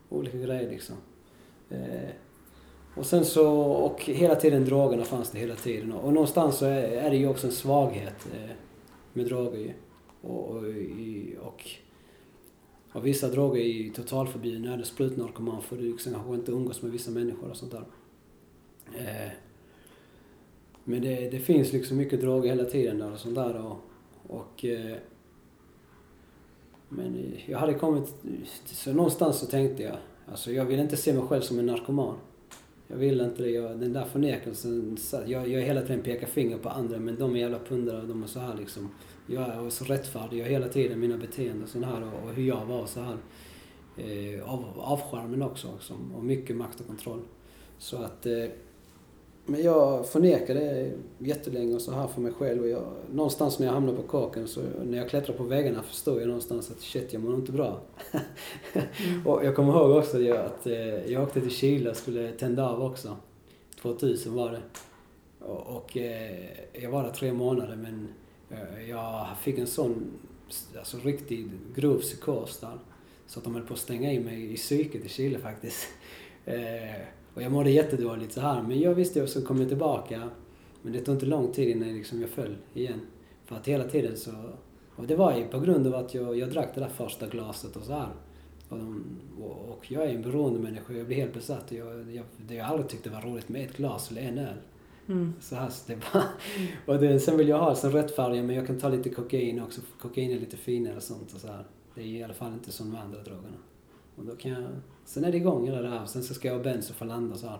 olika grejer liksom. Eh, och sen så, och hela tiden drogerna fanns det hela tiden. Och, någonstans så är, det ju också en svaghet med droger ju. Och, och, och, och vissa droger är ju totalförbjudna. Är du sprutnarkoman får du kanske inte umgås med vissa människor och sånt där. Eh, men det, det finns liksom mycket droger hela tiden där och sånt där. Och, och, eh, men eh, jag hade kommit, så någonstans så tänkte jag, alltså jag vill inte se mig själv som en narkoman. Jag vill inte det. Jag, den där förnekelsen, jag, jag hela tiden pekar finger på andra men de är jävla pundare och de är så här liksom. Jag är så rättfärdig, jag hela tiden mina beteenden så här och, och hur jag var så här. Eh, av, avskärmen också, också och mycket makt och kontroll. Så att eh, men jag förnekade det jättelänge och så här för mig själv. Och jag, någonstans när jag hamnade på kåken, så när jag klättrar på väggarna förstår jag någonstans att shit, jag mår inte bra. och jag kommer ihåg också det, att eh, jag åkte till Chile och skulle tända av också. 2000 var det. Och, och eh, jag var där tre månader men eh, jag fick en sån alltså, riktigt grov psykos där. Så att de höll på att stänga in mig i psyket i Chile faktiskt. Och jag mådde jättedåligt så här. Men jag visste jag skulle komma tillbaka. Men det tog inte lång tid innan liksom jag föll igen. För att hela tiden så... Och det var ju på grund av att jag, jag drack det där första glaset och så här. Och, de, och, jag är en beroende människa. Jag blir helt besatt. Jag, jag, det jag aldrig tyckte var roligt med ett glas eller en öl. Mm. Så här, så det bara, och det, sen vill jag ha sen rättfärdiga men jag kan ta lite kokain också. Kokain är lite finare och sånt och så här. Det är i alla fall inte som de andra drogerna. Och då kan jag, sen är det igång hela det här. Sen så ska jag och benzo så få landa så här.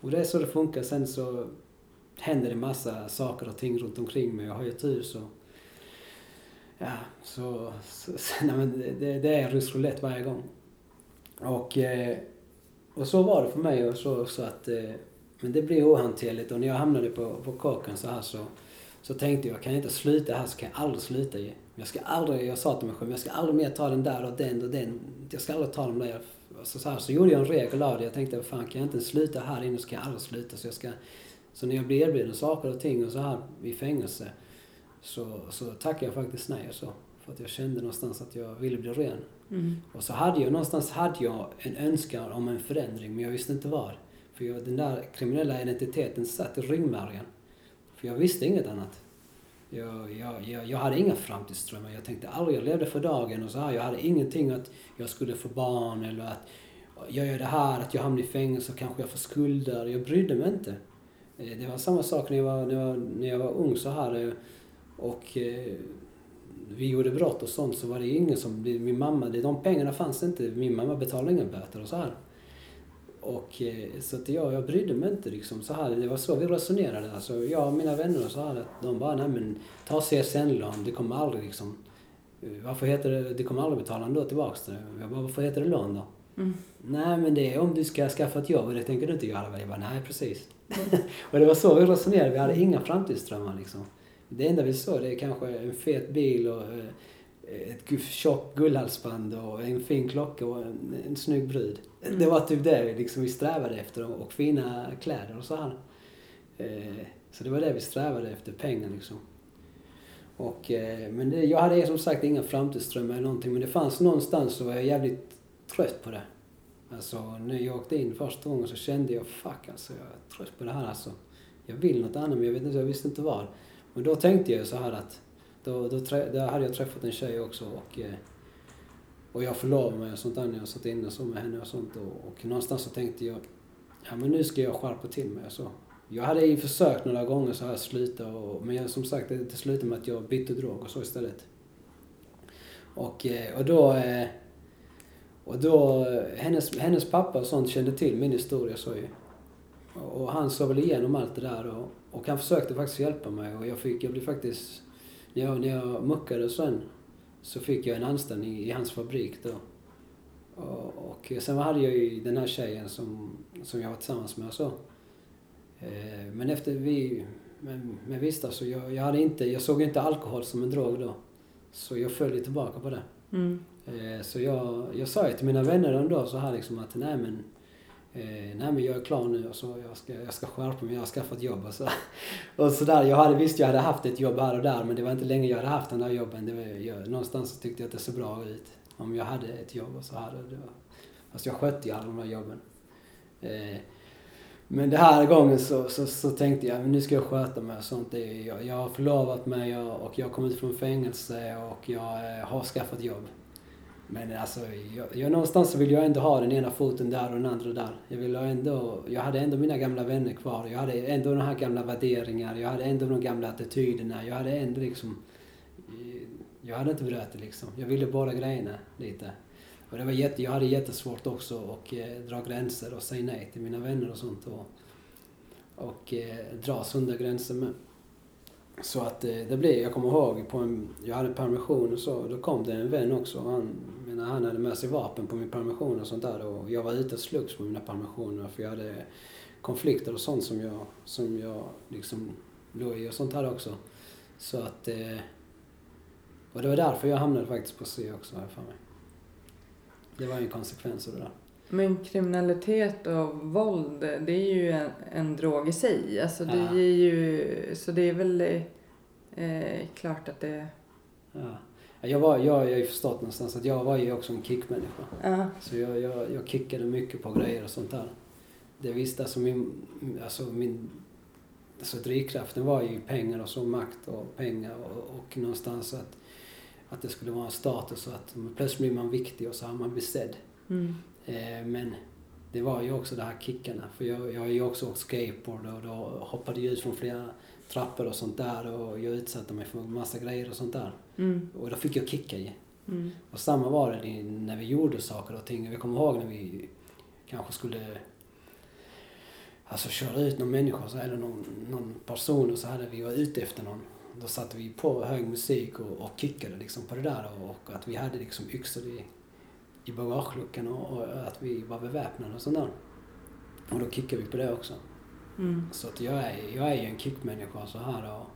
Och det är så det funkar. Sen så händer det massa saker och ting runt omkring mig. Jag har ju tur så... ja, så, så, så nej, men det, det, är rysk roulette varje gång. Och, eh, och så var det för mig och så, så att eh, men det blir ohanterligt och när jag hamnade på, på kåken så här så, så tänkte jag, kan jag inte sluta här så kan jag aldrig sluta ju. Jag ska aldrig, jag sa till mig själv, jag ska aldrig mer ta den där och den och den. Jag ska aldrig ta dem där. Så, så, här, så gjorde jag en regel av det. Jag tänkte, fan kan jag inte sluta här inne så kan jag aldrig sluta. Så jag ska, så när jag blir erbjuden saker och ting och så här i fängelse så, så tackade jag faktiskt nej och så. För att jag kände någonstans att jag ville bli ren. Mm. Och så hade jag någonstans hade jag en önskan om en förändring men jag visste inte var. För jag, den där kriminella identiteten satt i ryggmärgen. För jag visste inget annat. Jag, jag, jag, jag hade inga framtidsdrömmar. Jag tänkte aldrig, jag levde för dagen och så här. Jag hade ingenting att jag skulle få barn eller att jag gör det här, att jag hamnar i fängelse och kanske jag får skulder. Jag brydde mig inte. Eh, det var samma sak när jag var, när jag, var- när jag var ung så här. Eh, och eh, vi gjorde brott och sånt så var det ingen som, min mamma, de pengarna fanns inte. Min mamma betalade inga böter och så här. Och eh, så att jag, jag brydde mig inte liksom så här. Det var så vi resonerade. Alltså jag och mina vänner och så här. att De bara, nej men ta CSN-lån, det kommer aldrig liksom. eh, Varför heter det, det kommer aldrig betala ändå tillbaks det. Jag bara, varför heter det lån då? Mm. Nej men det är om du ska skaffa ett jobb och det tänker du inte göra. Jag bara, nej precis. och det var så vi resonerade. Vi hade inga framtidsdrömmar liksom. Det enda vi såg det är kanske en fet bil och eh, ett tjockt guldhalsband och en fin klocka och en, en snygg brud. Det var typ det vi liksom vi strävade efter och, och fina kläder och så här. Eh, så det var det vi strävade efter, pengar liksom. Och, eh, men det, jag hade som sagt inga framtidsdrömmar eller någonting men det fanns någonstans så var jag jävligt trött på det. Alltså när jag åkte in första gången så kände jag fuck alltså jag är trött på det här alltså. Jag vill något annat men jag, vet inte, jag visste inte vad. Men då tänkte jag så här att då, då, då hade jag träffat en tjej också och, eh, och jag förlovade mig och sånt där när jag satt inne så med henne och sånt och, och någonstans så tänkte jag ja men nu ska jag skärpa till mig och så. Jag hade ju försökt några gånger så här sluta och, men jag, som sagt det, slutade med att jag bytte drog och så istället. Och, eh, och då eh, Och då, hennes, hennes pappa och sånt kände till min historia så ju. Och han såg väl igenom allt det där och, och han försökte faktiskt hjälpa mig och jag fick, jag blev faktiskt, när jag, när jag muckade sen så fick jag en anställning i hans fabrik då. Och, och sen hade jag ju den här tjejen som, som jag var tillsammans med och så. Eh, Men efter vi, men, men visst alltså, jag, jag hade inte, jag såg inte alkohol som en drog då. Så jag föll ju tillbaka på det. Mm. Eh, Så jag, jag sa ju till mina vänner en dag så här liksom att nej men, eh, nej men jag är klar nu och så jag ska, jag ska skärpa mig, jag har skaffat jobb och så. Och så där, jag hade visst jag hade haft ett jobb här och där men det var inte länge jag hade haft den där jobben. Det var, jag, någonstans så tyckte jag att det såg bra ut om jag hade ett jobb och så hade det. Var, fast jag skötte ju alla de där jobben. Eh, men den här gången så, så, så tänkte jag, men nu ska jag sköta mig och sånt. Jag, jag har förlovat mig och jag har kommit från fängelse och jag eh, har skaffat jobb. Men alltså, jag, jag, någonstans så vill jag ändå ha den ena foten där och den andra där. Jag, vill ändå, jag hade ändå mina gamla vänner kvar. Jag hade ändå de här gamla värderingarna, Jag hade ändå de gamla attityderna. Jag hade ändå liksom... Eh, jag hade inte bröt det liksom. Jag ville bara grejerna lite. Och det var jätte, jag hade jättesvårt också att eh, dra gränser och säga nej till mina vänner och sånt. Och, och eh, dra sunda gränser med. Så att eh, det blev, jag kommer ihåg, på en, jag hade permission och så, då kom det en vän också. Han, menar, han hade med sig vapen på min permission och sånt där. Och jag var ute och slogs på mina permissioner för jag hade konflikter och sånt som jag, som jag liksom låg i och sånt här också. Så att... Eh, och det var därför jag hamnade faktiskt på C också, har jag för mig. Det var ju en konsekvens av det där. Men kriminalitet och våld, det är ju en, en drog i sig. Alltså det Ja. är ju, så det är väl eh, klart att det... Ja. Jag, var, jag, jag har ju förstått någonstans att jag var ju också en kickmänniska. Ja. Så jag, jag, jag kickade mycket på grejer och sånt där. Det visste alltså min, alltså min, alltså drivkraften var ju pengar och så, makt och pengar och, och någonstans att, att det skulle vara en status och att plötsligt blir man viktig och så har man blivit sedd. Mm. Eh, men det var ju också de här kickarna. För jag, jag har ju också åkt skateboard och då hoppade jag ut från flera trappor och sånt där och jag utsatte mig för massa grejer och sånt där. Mm. Och då fick jag kicka i. Mm. Och samma var det när vi gjorde saker och ting. Jag kommer ihåg när vi kanske skulle alltså köra ut någon människa så, eller någon, någon person och så hade vi var ute efter någon. Då satte vi på hög musik och, och kickade liksom på det där och, och att vi hade liksom yxor i, i bagageluckan och, och att vi var beväpnade och sånt där. Och då kickade vi på det också. Mm. Så att jag är, jag är ju en kickmänniska så här och,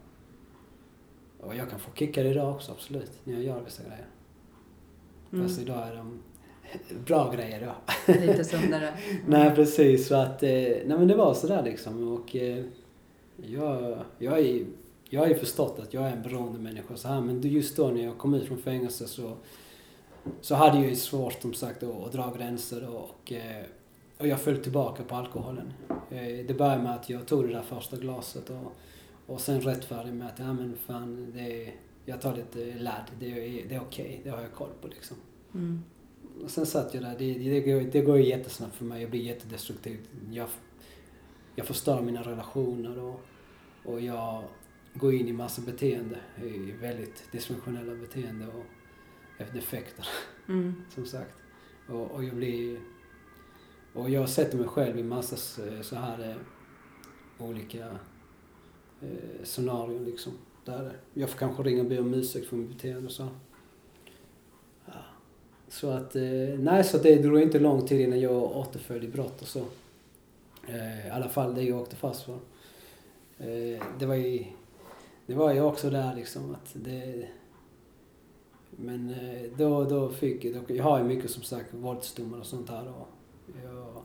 och jag kan få kickar idag också absolut när jag gör vissa grejer. Mm. Fast idag är de bra grejer då. Lite sundare. Nej precis, så att, eh, nej men det var sådär liksom och eh, jag, jag, är, jag har ju förstått att jag är en beroende människa så här men just då när jag kom ut från fängelse så, så hade jag ju svårt som sagt att, att dra gränser och, och, eh, och jag föll tillbaka på alkoholen. Eh, Det började med att jag tog det där första glaset och, och sen rättfärdig med att ja men fan, det jag tar lite ladd, det är, det är okej, det har jag koll på liksom. Mm. Och sen satt jag där. Det, det, går, det går ju jättesnabbt för mig. Jag blir jättedestruktiv. Jag, jag förstör mina relationer och, och jag går in i massa beteende. Väldigt dysfunktionella beteende och defekter, Mm. som sagt. Och, och jag blir... Och jag sätter mig själv i massa så här eh, olika eh, scenarion liksom. Där jag får kanske ringa och be om ursäkt för mitt beteende och så. Ja. Så att, eh, nej så det drog inte lång tid innan jag återföll i brott och så. Eh, I alla fall det jag åkte fast för. Eh, det var ju, det var ju också där liksom att det... Men eh, då, då fick då, jag har ju mycket som sagt våldsdomar och sånt här och, jag,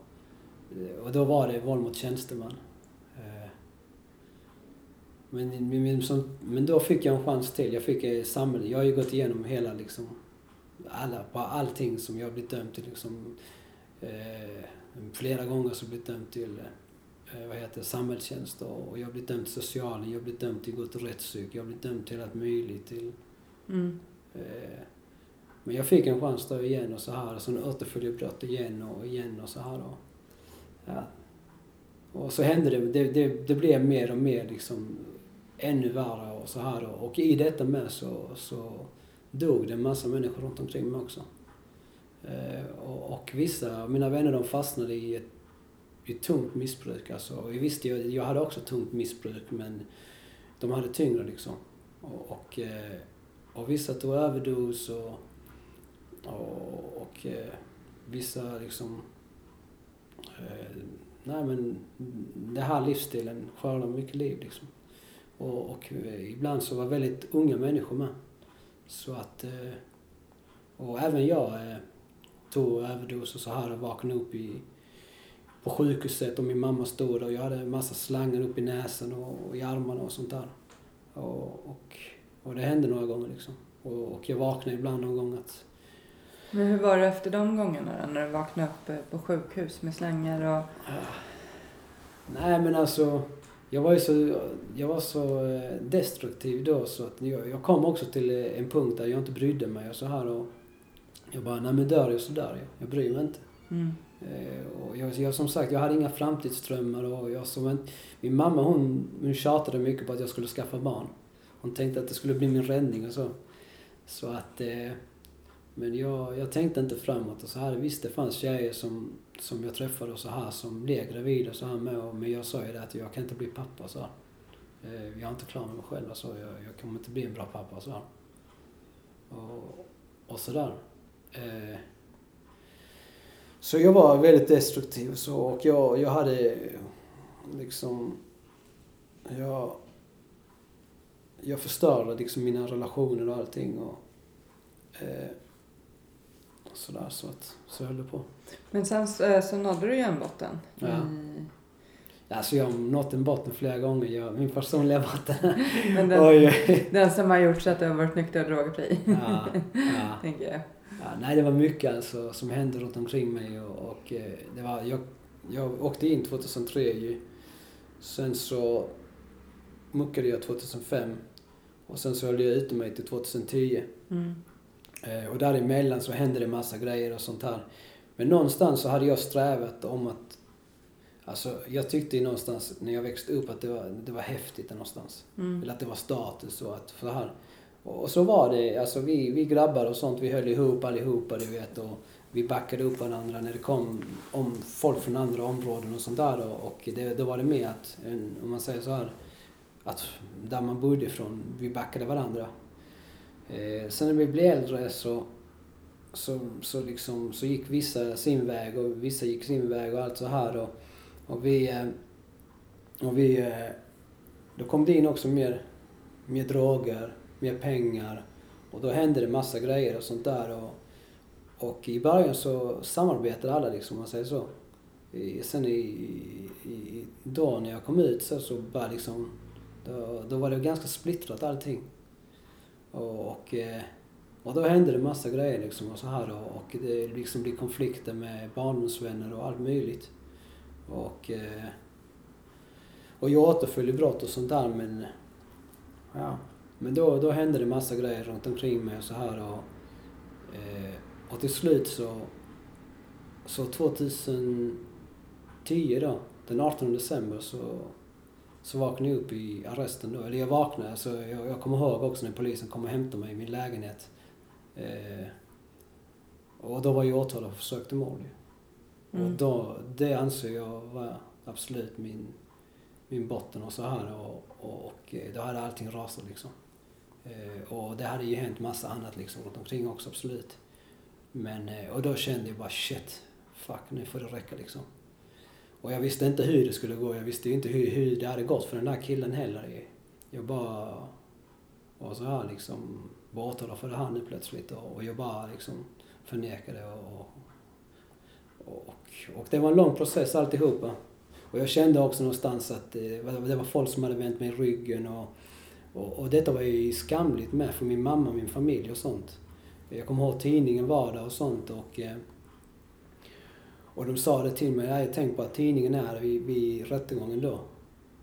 och då var det våld mot tjänsteman. Eh, men, men, men, som, men då fick jag en chans till. Jag fick eh, samhället. Jag har ju gått igenom hela liksom, alla, på allting som jag har blivit dömd till. Liksom, eh, flera gånger så blivit dömd till eh, vad heter samhällstjänst och, och jag har blivit dömd till socialen, jag har blivit dömd till gå till rättspsyk, jag har blivit dömd till allt möjligt. Till, Mm. Eh, men jag fick en chans då igen och så här och sen återföll jag brott igen och igen och så här. Och, ja. och så hände det, det, det, det blev mer och mer liksom ännu värre och så här. Och, och i detta med så, så dog det en massa människor runt omkring mig också. Eh, och, och vissa av mina vänner de fastnade i ett, i ett tungt missbruk. Alltså. Och jag visste jag hade också tungt missbruk men de hade tyngre liksom. Och, och, eh, och vissa tog överdos och, och, och eh, vissa liksom... Eh, nej men den här livsstilen skördar mycket liv liksom. Och, och eh, ibland så var väldigt unga människor med. Så att... Eh, och även jag eh, tog överdos och så här och vaknade upp i, på sjukhuset och min mamma stod där och jag hade en massa slangar upp i näsan och, och i armarna och sånt där. Och, och, och det hände några gånger liksom. Och, och jag vaknade ibland någon gång att Men hur var det efter de gångerna då, när du vaknade upp eh, på sjukhus med slängar och... Nej men alltså, jag var ju så, jag var så eh, destruktiv då så att jag, jag kom också till eh, en punkt där jag inte brydde mig och så här och jag bara, nej men dör jag så dör jag. Jag bryr mig inte. Mm. Och jag, jag, som sagt, jag hade inga framtidsdrömmar och jag som en, min mamma hon, hon tjatade mycket på att jag skulle skaffa barn. Hon tänkte att det skulle bli min räddning och så. Så att, eh, men jag, jag tänkte inte framåt och så här. Visst det fanns tjejer som, som jag träffade och så här som blev gravida och så här med. Och, men jag sa ju det att jag kan inte bli pappa så här. Eh, jag är inte klar med mig själv så jag, jag kommer inte bli en bra pappa så här. Och, och sådär. Eh, så jag var väldigt destruktiv så och jag, jag hade liksom... Jag, jag förstörde liksom mina relationer och allting och... Eh, sådär så att, så höll det på. Men sen så, eh, så nådde du ju en botten. Ja. I, Alltså jag har nått en botten flera gånger, jag, min personliga botten. men den, Oj, den som har gjort så att du har varit nykter och drogfri. ja, ja. tänker jag. Ja, nej, det var mycket alltså som hände runt omkring mig och, och eh, det var, jag, jag åkte in 2003 ju. Sen så muckade jag 2005 och sen så höll jag ute mig till 2010. Mm. Eh, och däremellan så hände det massa grejer och sånt här. Men någonstans så hade jag strävat om att Alltså jag tyckte någonstans när jag växte upp att det var, det var häftigt någonstans. Mm. Eller att det var status och att för här. Och så var det, alltså vi, vi grabbar och sånt, vi höll ihop allihopa du vet och vi backade upp varandra när det kom om folk från andra områden och sånt där och, och det, då var det med att, en, om man säger så här, att där man bodde ifrån, vi backade varandra. Eh, sen när vi blev äldre så, så, så, liksom, så gick vissa sin väg och vissa gick sin väg och allt så här och, och vi, eh, och vi, eh, då kom det in också mer, mer droger, mer pengar och då hände det massa grejer och sånt där och, och i början så samarbetade alla liksom, om man säger så. I, sen i, i, då när jag kom ut så, så bara liksom, då, då var det ganska splittrat allting. Och, och, eh, och då hände det massa grejer liksom och så här och, och det liksom blir konflikter med barndomsvänner och allt möjligt. Och, eh, och jag återföll i brott och sånt där men, ja. Men då, då hände det massa grejer runt omkring mig och så här och, eh, och till slut så, så 2010 då, den 18 december så, så vaknade jag upp i arresten då. Eller jag vaknade, alltså jag, jag kommer ihåg också när polisen kom och hämtade mig i min lägenhet. Eh, och då var jag åtalad för försök till mord. Mm. Och då, det anser jag var absolut min, min botten och så här och, och, och eh, då hade allting rasat liksom. Eh, och det hade ju hänt massa annat liksom runt omkring också absolut. Men, eh, och då kände jag bara shit, fuck nu får det räcka liksom. Och jag visste inte hur det skulle gå, jag visste ju inte hur, hur det hade gått för den där killen heller. Jag bara var så här liksom, var för det här nu plötsligt och, jag bara liksom förnekade och, och, och och det var en lång process alltihopa. Och jag kände också någonstans att det var, folk som hade vänt mig ryggen och, och, och detta var ju skamligt med för min mamma, min familj och sånt. Jag kommer ihåg tidningen var där och sånt och eh, och de sa det till mig, jag tänkt på att tidningen är vid, vid rättegången då.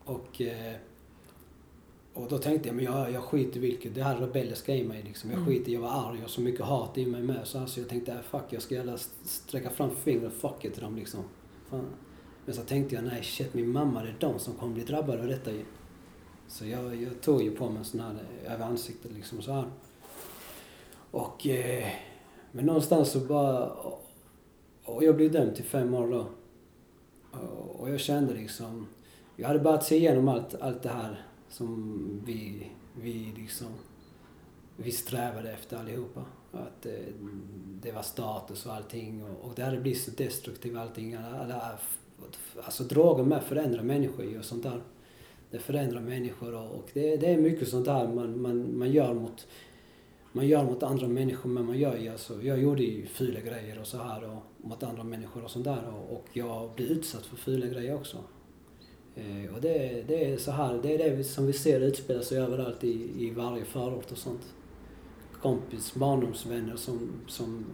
Och, eh, och då tänkte jag, men jag, jag skiter vilket, det här rebelliska i mig liksom. Jag Mm. skiter, jag var arg, jag har så mycket hat i mig med. Så alltså jag tänkte, äh, fuck, jag ska jävla sträcka fram fingret, fuck it till dem liksom. Fan. Men så tänkte jag, nej shit, min mamma, det är de som kommer bli drabbade av detta ju. Så jag, jag tog ju på mig en sån här över ansiktet liksom så här. Och, eh, men någonstans så bara... Och jag blev dömd till fem år då. Och- jag kände liksom... Jag hade börjat se igenom allt, allt det här som vi, vi liksom... Vi strävade efter allihopa. Att det, det var status och allting. Och, och det hade blivit så destruktivt allting. Alla, alla, alltså droger med förändrar människor och sånt där. Det förändrar människor och, och det, det är mycket sånt där man, man, man gör mot man gör mot andra människor men man gör ju alltså, jag gjorde ju fula grejer och så här och mot andra människor och sånt där och, och jag blir utsatt för fula grejer också. Eh, och det, det är så här, det är det som vi ser utspela sig överallt i, i varje förort och sånt. Kompis, barndomsvänner som, som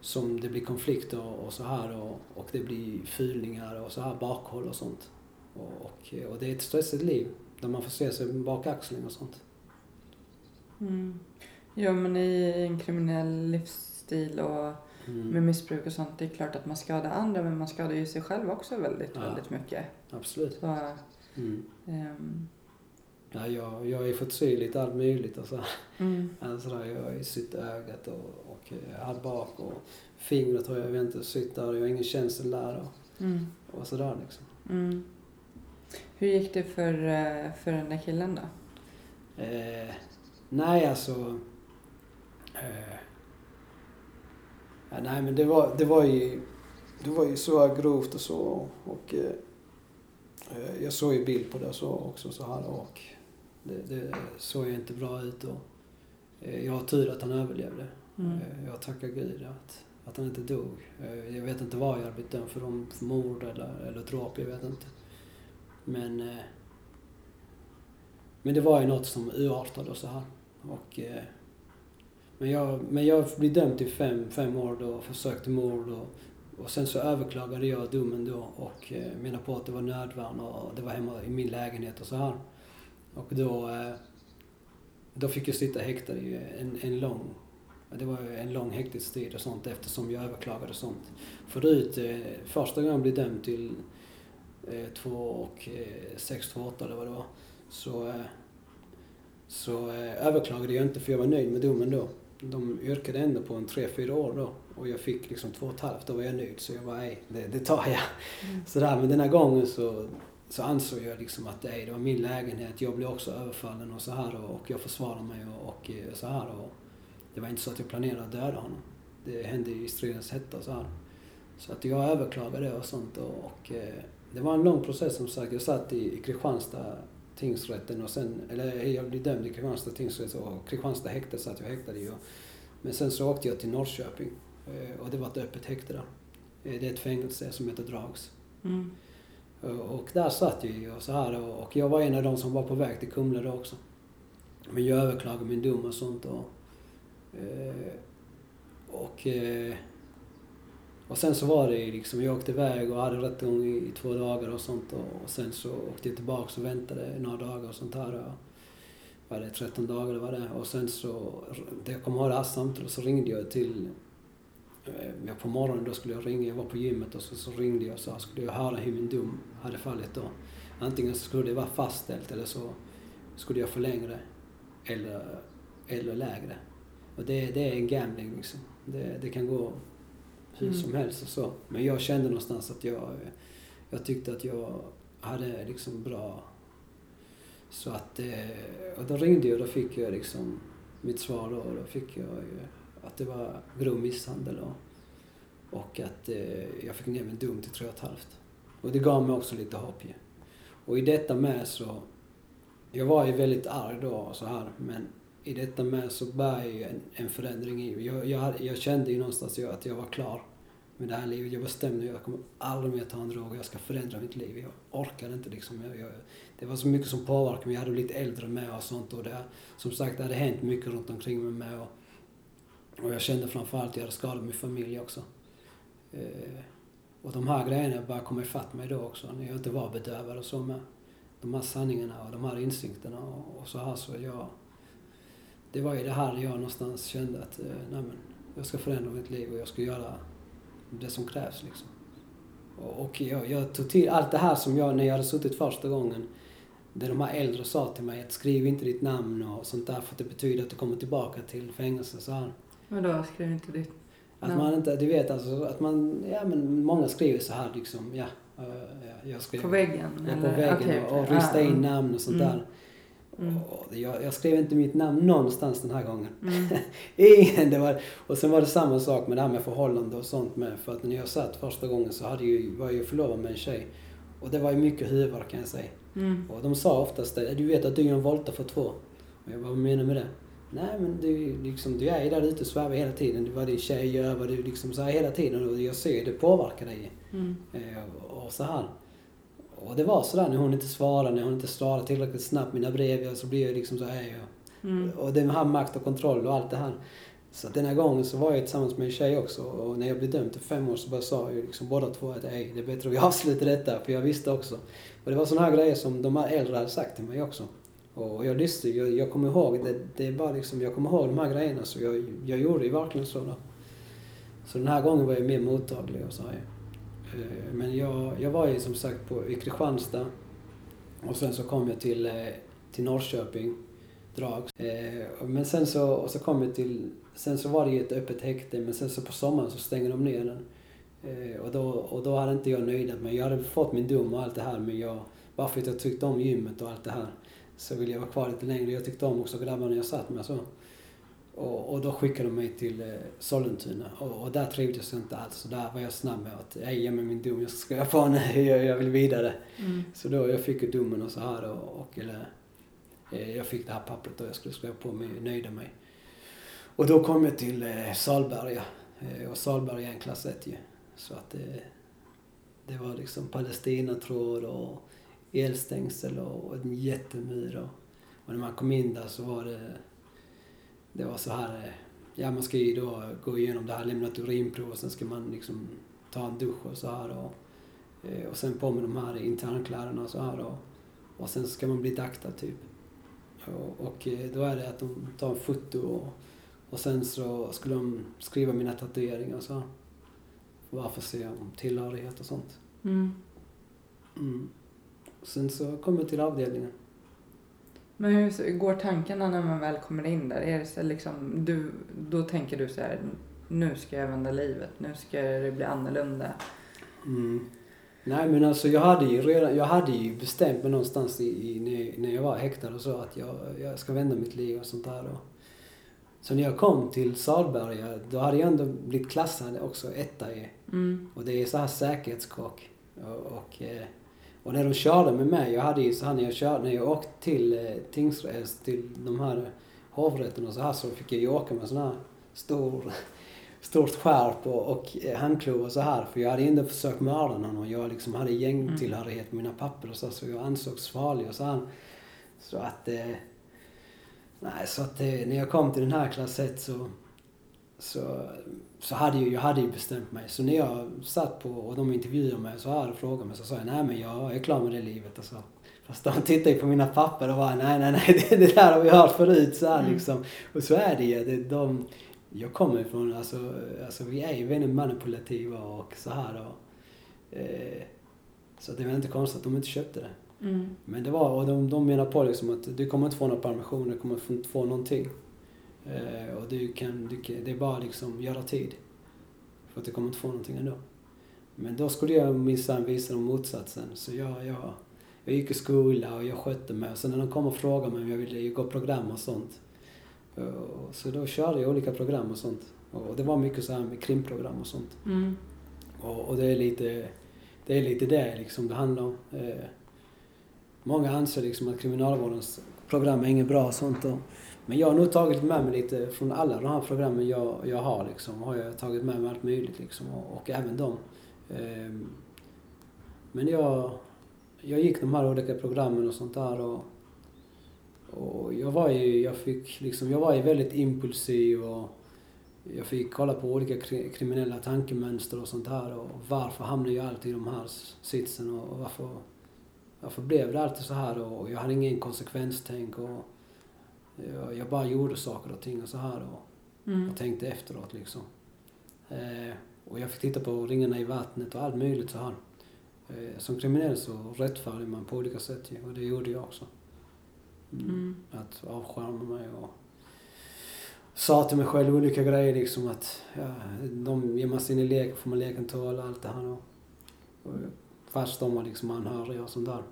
som det blir konflikter och, och så här och, och det blir fulningar och så här bakhåll och sånt. Och, och, och det är ett stressigt liv där man får se sig bak axeln och sånt. Mm. Ja, men i en kriminell livsstil och Mm. med missbruk och sånt, det är klart att man skadar andra men man skadar ju sig själv också väldigt, Ja. väldigt mycket. Absolut. Så, Mm. ehm, Ja, jag, jag har ju fått se lite allt möjligt och så här. mm, Alltså där, jag har ju sytt ögat och, och eh, här bak och fingret har jag inte sytt där och jag har ingen känsel där och, mm, och sådär liksom. mm. Hur gick det för, eh, för den där killen då? Eh, nej, alltså... Eh, ja, nej, men det var, det var ju... Det var ju så grovt och så och... Eh, eh, jag såg ju bild på det så också så här och det, det såg ju inte bra ut och... Eh, jag har tur att han överlevde. Mm. Eh, jag tackar Gud att, att han inte dog. Eh, jag vet inte vad jag hade blivit dömd för, om för mord eller, eller dråp, jag vet inte. Men... Men det var ju något som urartade och så här. Och, eh, men, jag, men jag blev dömd till fem, fem år då, försök till mord och, och sen så överklagade jag domen då och eh, menade på att det var nödvärn och det var hemma i min lägenhet och så här. Och då, eh, då fick jag sitta häktad i en, en lång, det var en lång häktestid och sånt eftersom jag överklagade och sånt. Förut, eh, första gången jag blev dömd till eh, två och eh, sex, två, åtta eller vad det var så, eh, så eh, överklagade jag inte för jag var nöjd med domen då. De yrkade ändå på en tre, fyra år då och jag fick liksom två och ett halvt, då var jag nöjd så jag var nej, det, det tar jag. Sådär, men den här gången så, så ansåg jag liksom att nej, det var min lägenhet, jag blev också överfallen och så här och, och jag försvarade mig och, och eh, så här och det var inte så att jag planerade att döda honom. Det hände i stridens hetta så här. Så att jag överklagade och sånt och, och eh, det var en lång process som sagt. Jag satt i, i Kristianstad tingsrätten och sen, eller jag blev dömd i Kristianstad tingsrätt och Kristianstad häkte satt jag häktad i. Och, men sen så åkte jag till Norrköping eh, och det var ett öppet häkte där. Eh, Det är ett fängelse som heter Drags. Mm. Och- Och där satt jag ju och så här och, och jag var en av de som var på väg till Kumla då också. Men jag överklagade min dom och sånt och... Eh, och, eh, och sen så var det ju liksom, jag åkte iväg och hade rättegång i, i två dagar och sånt och, och sen så åkte jag tillbaka och väntade några dagar och sånt här. Och, var det 13 dagar eller vad det. Och sen så, det jag kommer ihåg det här samtalet, så ringde jag till eh, Ja, på morgonen då skulle jag ringa, jag var på gymmet och så, så ringde jag och sa, skulle jag höra hur min dom hade fallit då? Antingen så skulle det vara fastställt eller så skulle jag få längre eller, eller lägre. Och det, det är en gambling liksom. Det, det kan gå hur Mm. som helst och så. Men jag kände någonstans att jag, jag tyckte att jag hade liksom bra så att, eh, och då ringde jag och då fick jag liksom mitt svar då. Och då fick jag att det var grov misshandel och, och att eh, jag fick ner min dom till tre och ett halvt. Och det gav mig också lite hopp ju. Och i detta med så, jag var ju väldigt arg då och så här men i detta med så bär ju en, en förändring i jag, jag, jag kände ju någonstans att jag var klar med det här livet. Jag bestämde jag kommer aldrig mer ta en drog. Jag ska förändra mitt liv. Jag orkade inte liksom. Jag, jag, det var så mycket som påverkade mig. Jag hade blivit äldre med och sånt. Och det, som sagt, det hade hänt mycket runt omkring mig med. Och, och jag kände framförallt att jag hade skadat min familj också. Eh, och de här grejerna började komma ifatt mig då också. När jag inte var bedövad och så med. De här sanningarna och de här insikterna och, och så här så jag... Det var ju det här jag någonstans kände att, eh, nej men, jag ska förändra mitt liv och jag ska göra det som krävs liksom. Och, jag, jag tog till allt det här som jag, när jag hade suttit första gången, det de här äldre sa till mig att skriv inte ditt namn och sånt där för att det betyder att du kommer tillbaka till fängelse så här. Vadå, skrev inte ditt... Att Ja. man inte, du vet alltså att man, ja men många skriver så här liksom, ja. eh, ja, jag skrev På väggen? Ja, på eller? väggen Okej, och, och rista in namn och sånt Mm. där. Mm. Det- jag, jag skrev inte mitt namn någonstans den här gången. Mm. Ingen. Det var, och sen var det samma sak med det här med förhållande och sånt med. För att när jag satt första gången så hade ju, var jag ju förlovad med en tjej. Och det var ju mycket huvud kan jag säga. Mm. Och de sa oftast det, du vet att du gör en volta för två. Och jag bara, vad menar du med det? Nej men du, liksom, du är ju där ute och svävar hela tiden. Vad din tjej gör, vad du liksom så här hela tiden. Och jag ser det påverkar dig. Mm. Eh, och så här. Och det var sådär när hon inte svarade, när hon inte svarade tillräckligt snabbt mina brev, så blir jag liksom så här. Mm. Och den här makt och kontroll och allt det här. Så den här gången så var jag tillsammans med en tjej också och när jag blev dömd till fem år så bara sa ju liksom båda två att "Ey, det är bättre att vi avslutar detta för jag visste också. Och det var sådana här grejer som de här äldre hade sagt till mig också. Och jag lyssnade, jag, jag kommer ihåg, det, det är bara liksom, jag kommer ihåg de här grejerna så jag, jag gjorde ju verkligen så då. Så den här gången var jag mer mottaglig och så här. Eh, men jag, jag var ju som sagt på, i Kristianstad och sen så kom jag till, eh, till Norrköping, Drags. Eh, men sen så, och så kom jag till, sen så var det ju ett öppet häkte men sen så på sommaren så stänger de ner den. Och då, och då hade inte jag nöjdat mig. Jag hade fått min dom och allt det här men jag, bara för att jag tyckte om gymmet och allt det här så ville jag vara kvar lite längre. Jag tyckte om också grabbarna jag satt med så. Och, och då skickade de mig till eh, Sollentuna och, och där trivdes jag inte alls. Så där var jag snabb med att, "Ey, ge mig min dom, jag ska skriva på nu, jag, jag vill vidare. Mm. Så då jag fick ju domen och så här och, och eller, eh, jag fick det här pappret och jag skulle skriva på mig, nöjda mig. Och då kom jag till eh, Salberga eh, och Salberga är en klass 1 ju. Så att det, det var liksom palestinatråd och elstängsel och en jättemur och, och när man kom in där så var det, det var så här, eh, ja man ska ju då gå igenom det här, lämna ett urinprov och sen ska man liksom ta en dusch och så här och Eh, Och sen på med de här internkläderna och så här och, och sen ska man bli daktad typ. Och, och eh, då är det att de tar en foto och, och sen så skulle de skriva mina tatueringar och så här. Bara för att se om tillhörighet och sånt. Mm. Mm. Sen så kom jag till avdelningen. Men hur går tankarna när man väl kommer in där? Är det så liksom, du, då tänker du så här, nu ska jag vända livet, nu ska det bli annorlunda. Mm. Nej men alltså jag hade ju redan, jag hade ju bestämt mig någonstans i, i, när, jag var häktad och så att jag, jag ska vända mitt liv och sånt där. Och, så när jag kom till Salberga, då hade jag ändå blivit klassad också etta i, Mm. och det är så här säkerhetskock. Och, och, eh, och när de körde med mig, jag hade ju så här när jag körde, när jag åkte till eh, tingsrätt, eh, till de här hovrätten och så här så fick jag ju åka med sån här stor stort skärp och, och eh, och så här. För jag hade ändå försökt mörda någon och jag liksom hade gängtillhörighet med mina papper och så, så jag ansågs farlig och så här. Så att... Eh, nej, så att eh, när jag kom till den här klass 1 så, så, så hade ju, jag hade ju bestämt mig. Så när jag satt på och de intervjuade mig så här och frågade mig så sa jag nej men jag är klar med det livet och så. Fast de tittade ju på mina papper och bara nej nej nej det, det där har vi hört förut så här Mm. liksom. Och så är det ju. Det, de, jag kommer ifrån, alltså, alltså vi är ju väldigt manipulativa och så här och, eh, Så det väl inte konstigt att de inte köpte det. Mm. Men det var, och de, de menar på liksom att du kommer inte få några permissioner, du kommer inte få någonting. Eh, och du kan, du kan, det är bara liksom göra tid. För att du kommer inte få någonting ändå. Men då skulle jag minsann visa dem motsatsen. Så jag, jag, jag gick i skola och jag skötte mig. Och sen när de kom och frågade mig om jag ville gå program och sånt. Och Så då körde jag olika program och sånt. Och det var mycket så här med krimprogram och sånt. Mm. Och, och det är lite det är lite det liksom det handlar om. Eh, många anser liksom att kriminalvårdens program är inget bra och sånt. Och, men jag har nog tagit med mig lite från alla de här programmen jag, jag har liksom. Har jag tagit med mig allt möjligt liksom. Och, och även dem. Ehm, men jag, jag gick de här olika programmen och sånt där och, och jag var ju, jag fick liksom, jag var ju väldigt impulsiv och jag fick kolla på olika kriminella tankemönster och sånt där. och varför hamnade jag alltid i de här sitsen och varför, varför blev det alltid så här och jag hade ingen konsekvenstänk och jag, jag bara gjorde saker och ting och så här och, Mm. och tänkte efteråt liksom. Eh, och jag fick titta på Ringarna i vattnet och allt möjligt så här. Eh, som kriminell så rättfärdigar man på olika sätt ju, och det gjorde jag också. Mm. Mm. Att avskärma mig och sa till mig själv olika grejer liksom att ja, de ger man sig in i lek får man leken tåla allt det här och, och fast de har liksom anhöriga och sånt där.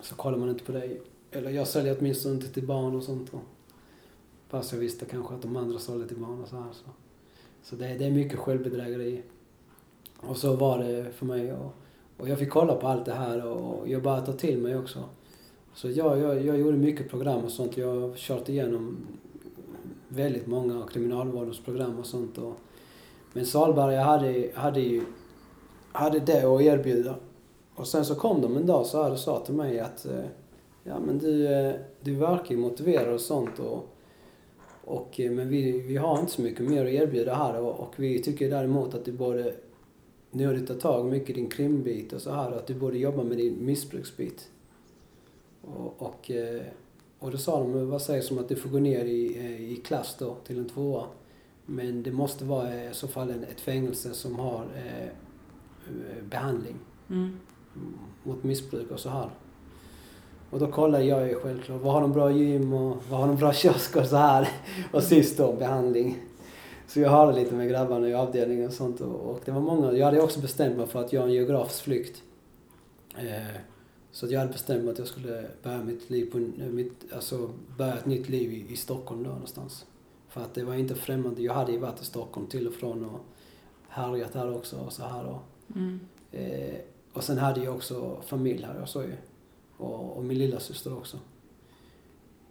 Så kollar man inte på det. Eller jag säljer åtminstone inte till barn och sånt. Och, fast jag visste kanske att de andra sålde till barn och så här. Så, så det, det är mycket självbedrägeri. Och så var det för mig. Och, och jag fick kolla på allt det här och jag bara ta till mig också. Så jag, jag, jag gjorde mycket program och sånt. Jag har kört igenom väldigt många kriminalvårdens program och sånt. Och, men Salberga hade, hade ju hade det att erbjuda. Och sen så kom de en dag så här och sa till mig att eh, ja men du, eh, du verkar ju motiverad och sånt och, och eh, men vi, vi har inte så mycket mer att erbjuda här och, och vi tycker däremot att du borde nu har du tagit tag mycket i din krimbit och så här att du borde jobba med din missbruksbit. Och, och, eh, och då sa de, vad sägs om att du får gå ner i, eh, i klass då till en tvåa. Men det måste vara i så fall en, ett fängelse som har eh, behandling Mm. mot missbruk och så här. Och då kollade jag ju självklart, vad har de bra gym och vad har de bra kiosk och så här. Och sist då behandling. Så jag hörde lite med grabbarna i avdelningen och sånt och, och det var många. Jag hade också bestämt mig för att göra en geografisk flykt. Eh, så jag hade bestämt mig att jag skulle börja mitt liv på, mitt, alltså börja ett nytt liv i, i Stockholm då någonstans. För att det var inte främmande. Jag hade ju varit i Stockholm till och från och härjat här också och så här och Mm. Eh, och sen hade jag också familj här, jag sa ju. Och, och min lilla syster också.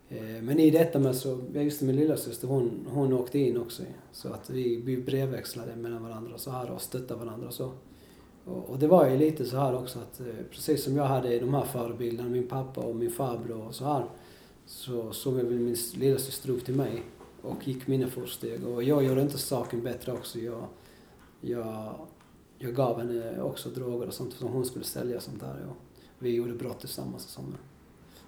Eh, men i detta med så, just min lilla syster hon, hon åkte in också. Så att vi, vi brevväxlade mellan varandra så här och stöttade varandra så. Och, och det var ju lite så här också att eh, precis som jag hade de här förebilderna, min pappa och min farbror och så här. Så såg jag väl min lilla syster upp till mig och gick mina fotsteg. Och jag gjorde inte saken bättre också. Jag, jag jag gav henne också droger och sånt som hon skulle sälja sånt där. Och vi gjorde brott tillsammans och sånt.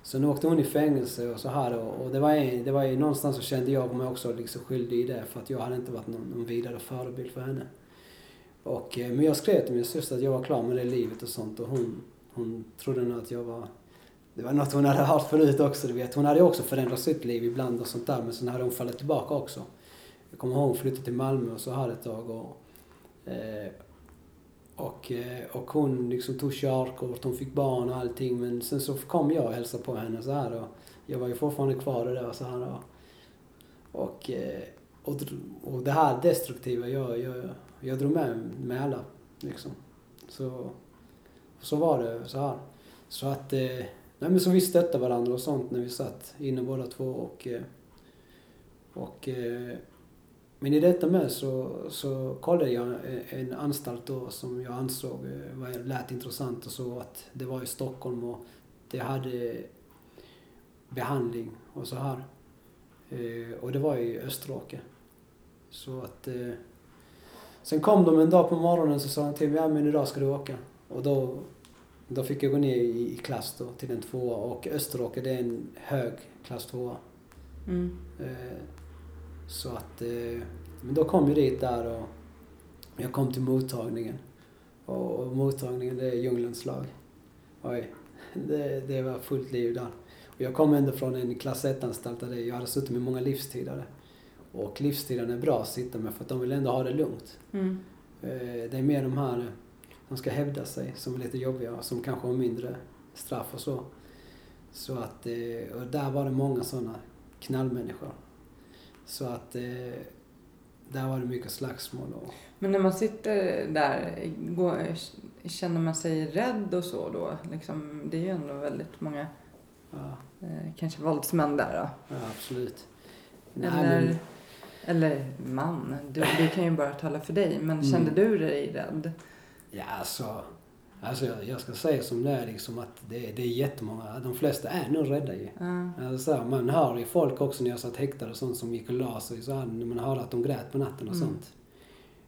Sen åkte hon i fängelse och så här och, och det var en, det var ju någonstans så kände jag mig också liksom skyldig i det för att jag hade inte varit någon, någon vidare förebild för henne. Och, eh, men jag skrev till min syster att jag var klar med det livet och sånt och hon, hon trodde nog att jag var det var något hon hade hört förut också, du vet. Hon hade också förändrat sitt liv ibland och sånt där, men sen hade hon fallit tillbaka också. Jag kommer ihåg hon flyttade till Malmö och så här ett tag och eh, och, eh, och hon liksom tog körkort, hon fick barn och allting. Men sen så kom jag och hälsade på henne så här och jag var ju fortfarande kvar i det där så här och, och, eh, och, och det här destruktiva, jag, jag, jag drog med mig alla liksom. Så, så var det så här. Så att, eh, nej men så vi stöttade varandra och sånt när vi satt inne båda två och, eh, och men i detta med så, så kollade jag en anstalt då som jag ansåg eh, var, lät intressant och så att det var i Stockholm och det hade behandling och så här. Eh, och det var i Österåker. Så att... Eh, sen kom de en dag på morgonen så sa de till mig, ja men idag ska du åka. Och då, då fick jag gå ner i, i klass då till en tvåa och Österåker det är en hög klass tvåa. Mm. Eh, Så att, eh, men då kom jag dit där och jag kom till mottagningen. Och, mottagningen det är djungelns lag. Oj, det, det var fullt liv där. Och jag kom ändå från en klass 1-anstalt där jag hade suttit med många livstidare. Och livstidarna är bra att sitta med för att de vill ändå ha det lugnt. Mm. Eh, Det är mer de här som ska hävda sig som är lite jobbiga och som kanske har mindre straff och så. Så att, eh, och där var det många sådana knallmänniskor. Så att eh, där var det mycket slagsmål och Men när man sitter där, går, känner man sig rädd och så då? Liksom, det är ju ändå väldigt många, ja, eh, kanske våldsmän där då. ja absolut. Nej, Eller, men, eller man, du, du kan ju bara tala för dig. Men kände Mm. du dig rädd? ja alltså, alltså jag, jag ska säga som det är liksom att det, det är jättemånga, de flesta är nog rädda ju. Ja. Alltså, man hör ju folk också när jag satt häktad och sånt som gick och la sig så här, man hörde att de grät på natten och Mm. sånt.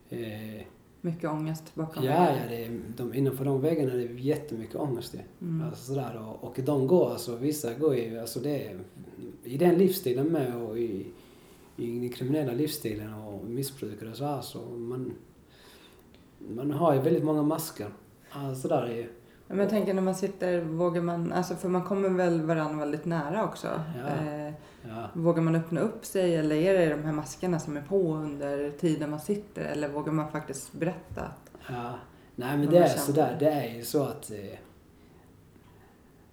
Eh, Mycket ångest bakom Ja, ja det är, de, innanför de väggarna är det jättemycket ångest det. Mm. Alltså sådär, och, och de går, alltså vissa går ju, alltså det är, i den livsstilen med och i, i den kriminella livsstilen och missbrukare och så här så man, man har ju väldigt många masker. Alltså där är ju, Men jag tänker när man sitter, vågar man, alltså för man kommer väl varandra väldigt nära också. Ja. Eh, Ja. vågar man öppna upp sig eller är det de här maskerna som är på under tiden man sitter? Eller vågar man faktiskt berätta? Ja. Nej men det är sådär, det är ju så att eh,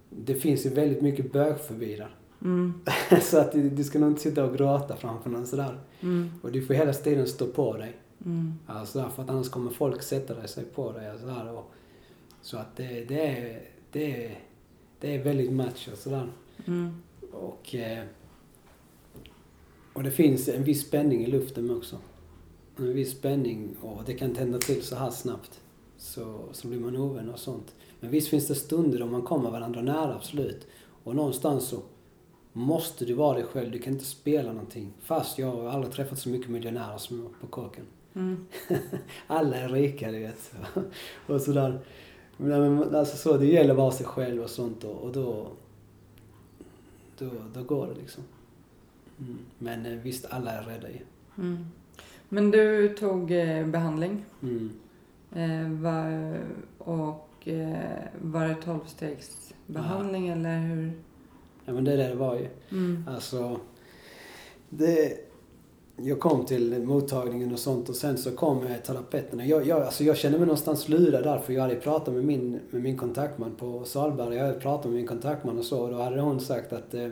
det finns ju väldigt mycket bögfobi där. Mm, så att du, du ska nog inte sitta och gråta framför någon sådär. mm, Och du får hela tiden stå på dig. mm, Alltså för att annars kommer folk sätta sig på dig och sådär. Och, så att det, det, är, det, är, det är väldigt macho och sådär. mm, Och, eh, och det finns en viss spänning i luften också. En viss spänning och det kan tända till så här snabbt. Så, så blir man ovän och sånt. Men visst finns det stunder då man kommer varandra nära, absolut. Och någonstans så måste du vara dig själv. Du kan inte spela någonting. Fast jag har aldrig träffat så mycket miljonärer som på kåken. mm, Alla är rika, du vet. och sådär. Men, alltså så, det gäller att vara sig själv och sånt och, och då, då, då går det liksom. Mm. Men eh, visst, alla är rädda ju. mm. Men du tog eh, behandling. Mm. Eh, var, och eh, var det tolvstegsbehandling eller hur? Ja men det är det det var ju. Mm, Alltså, det... Jag kom till mottagningen och sånt och sen så kom terapeuterna. Jag, jag, alltså jag kände mig någonstans lurad där för jag hade pratat med min, med min kontaktman på Salberg. Jag hade pratat med min kontaktman och så och då hade hon sagt att... eh,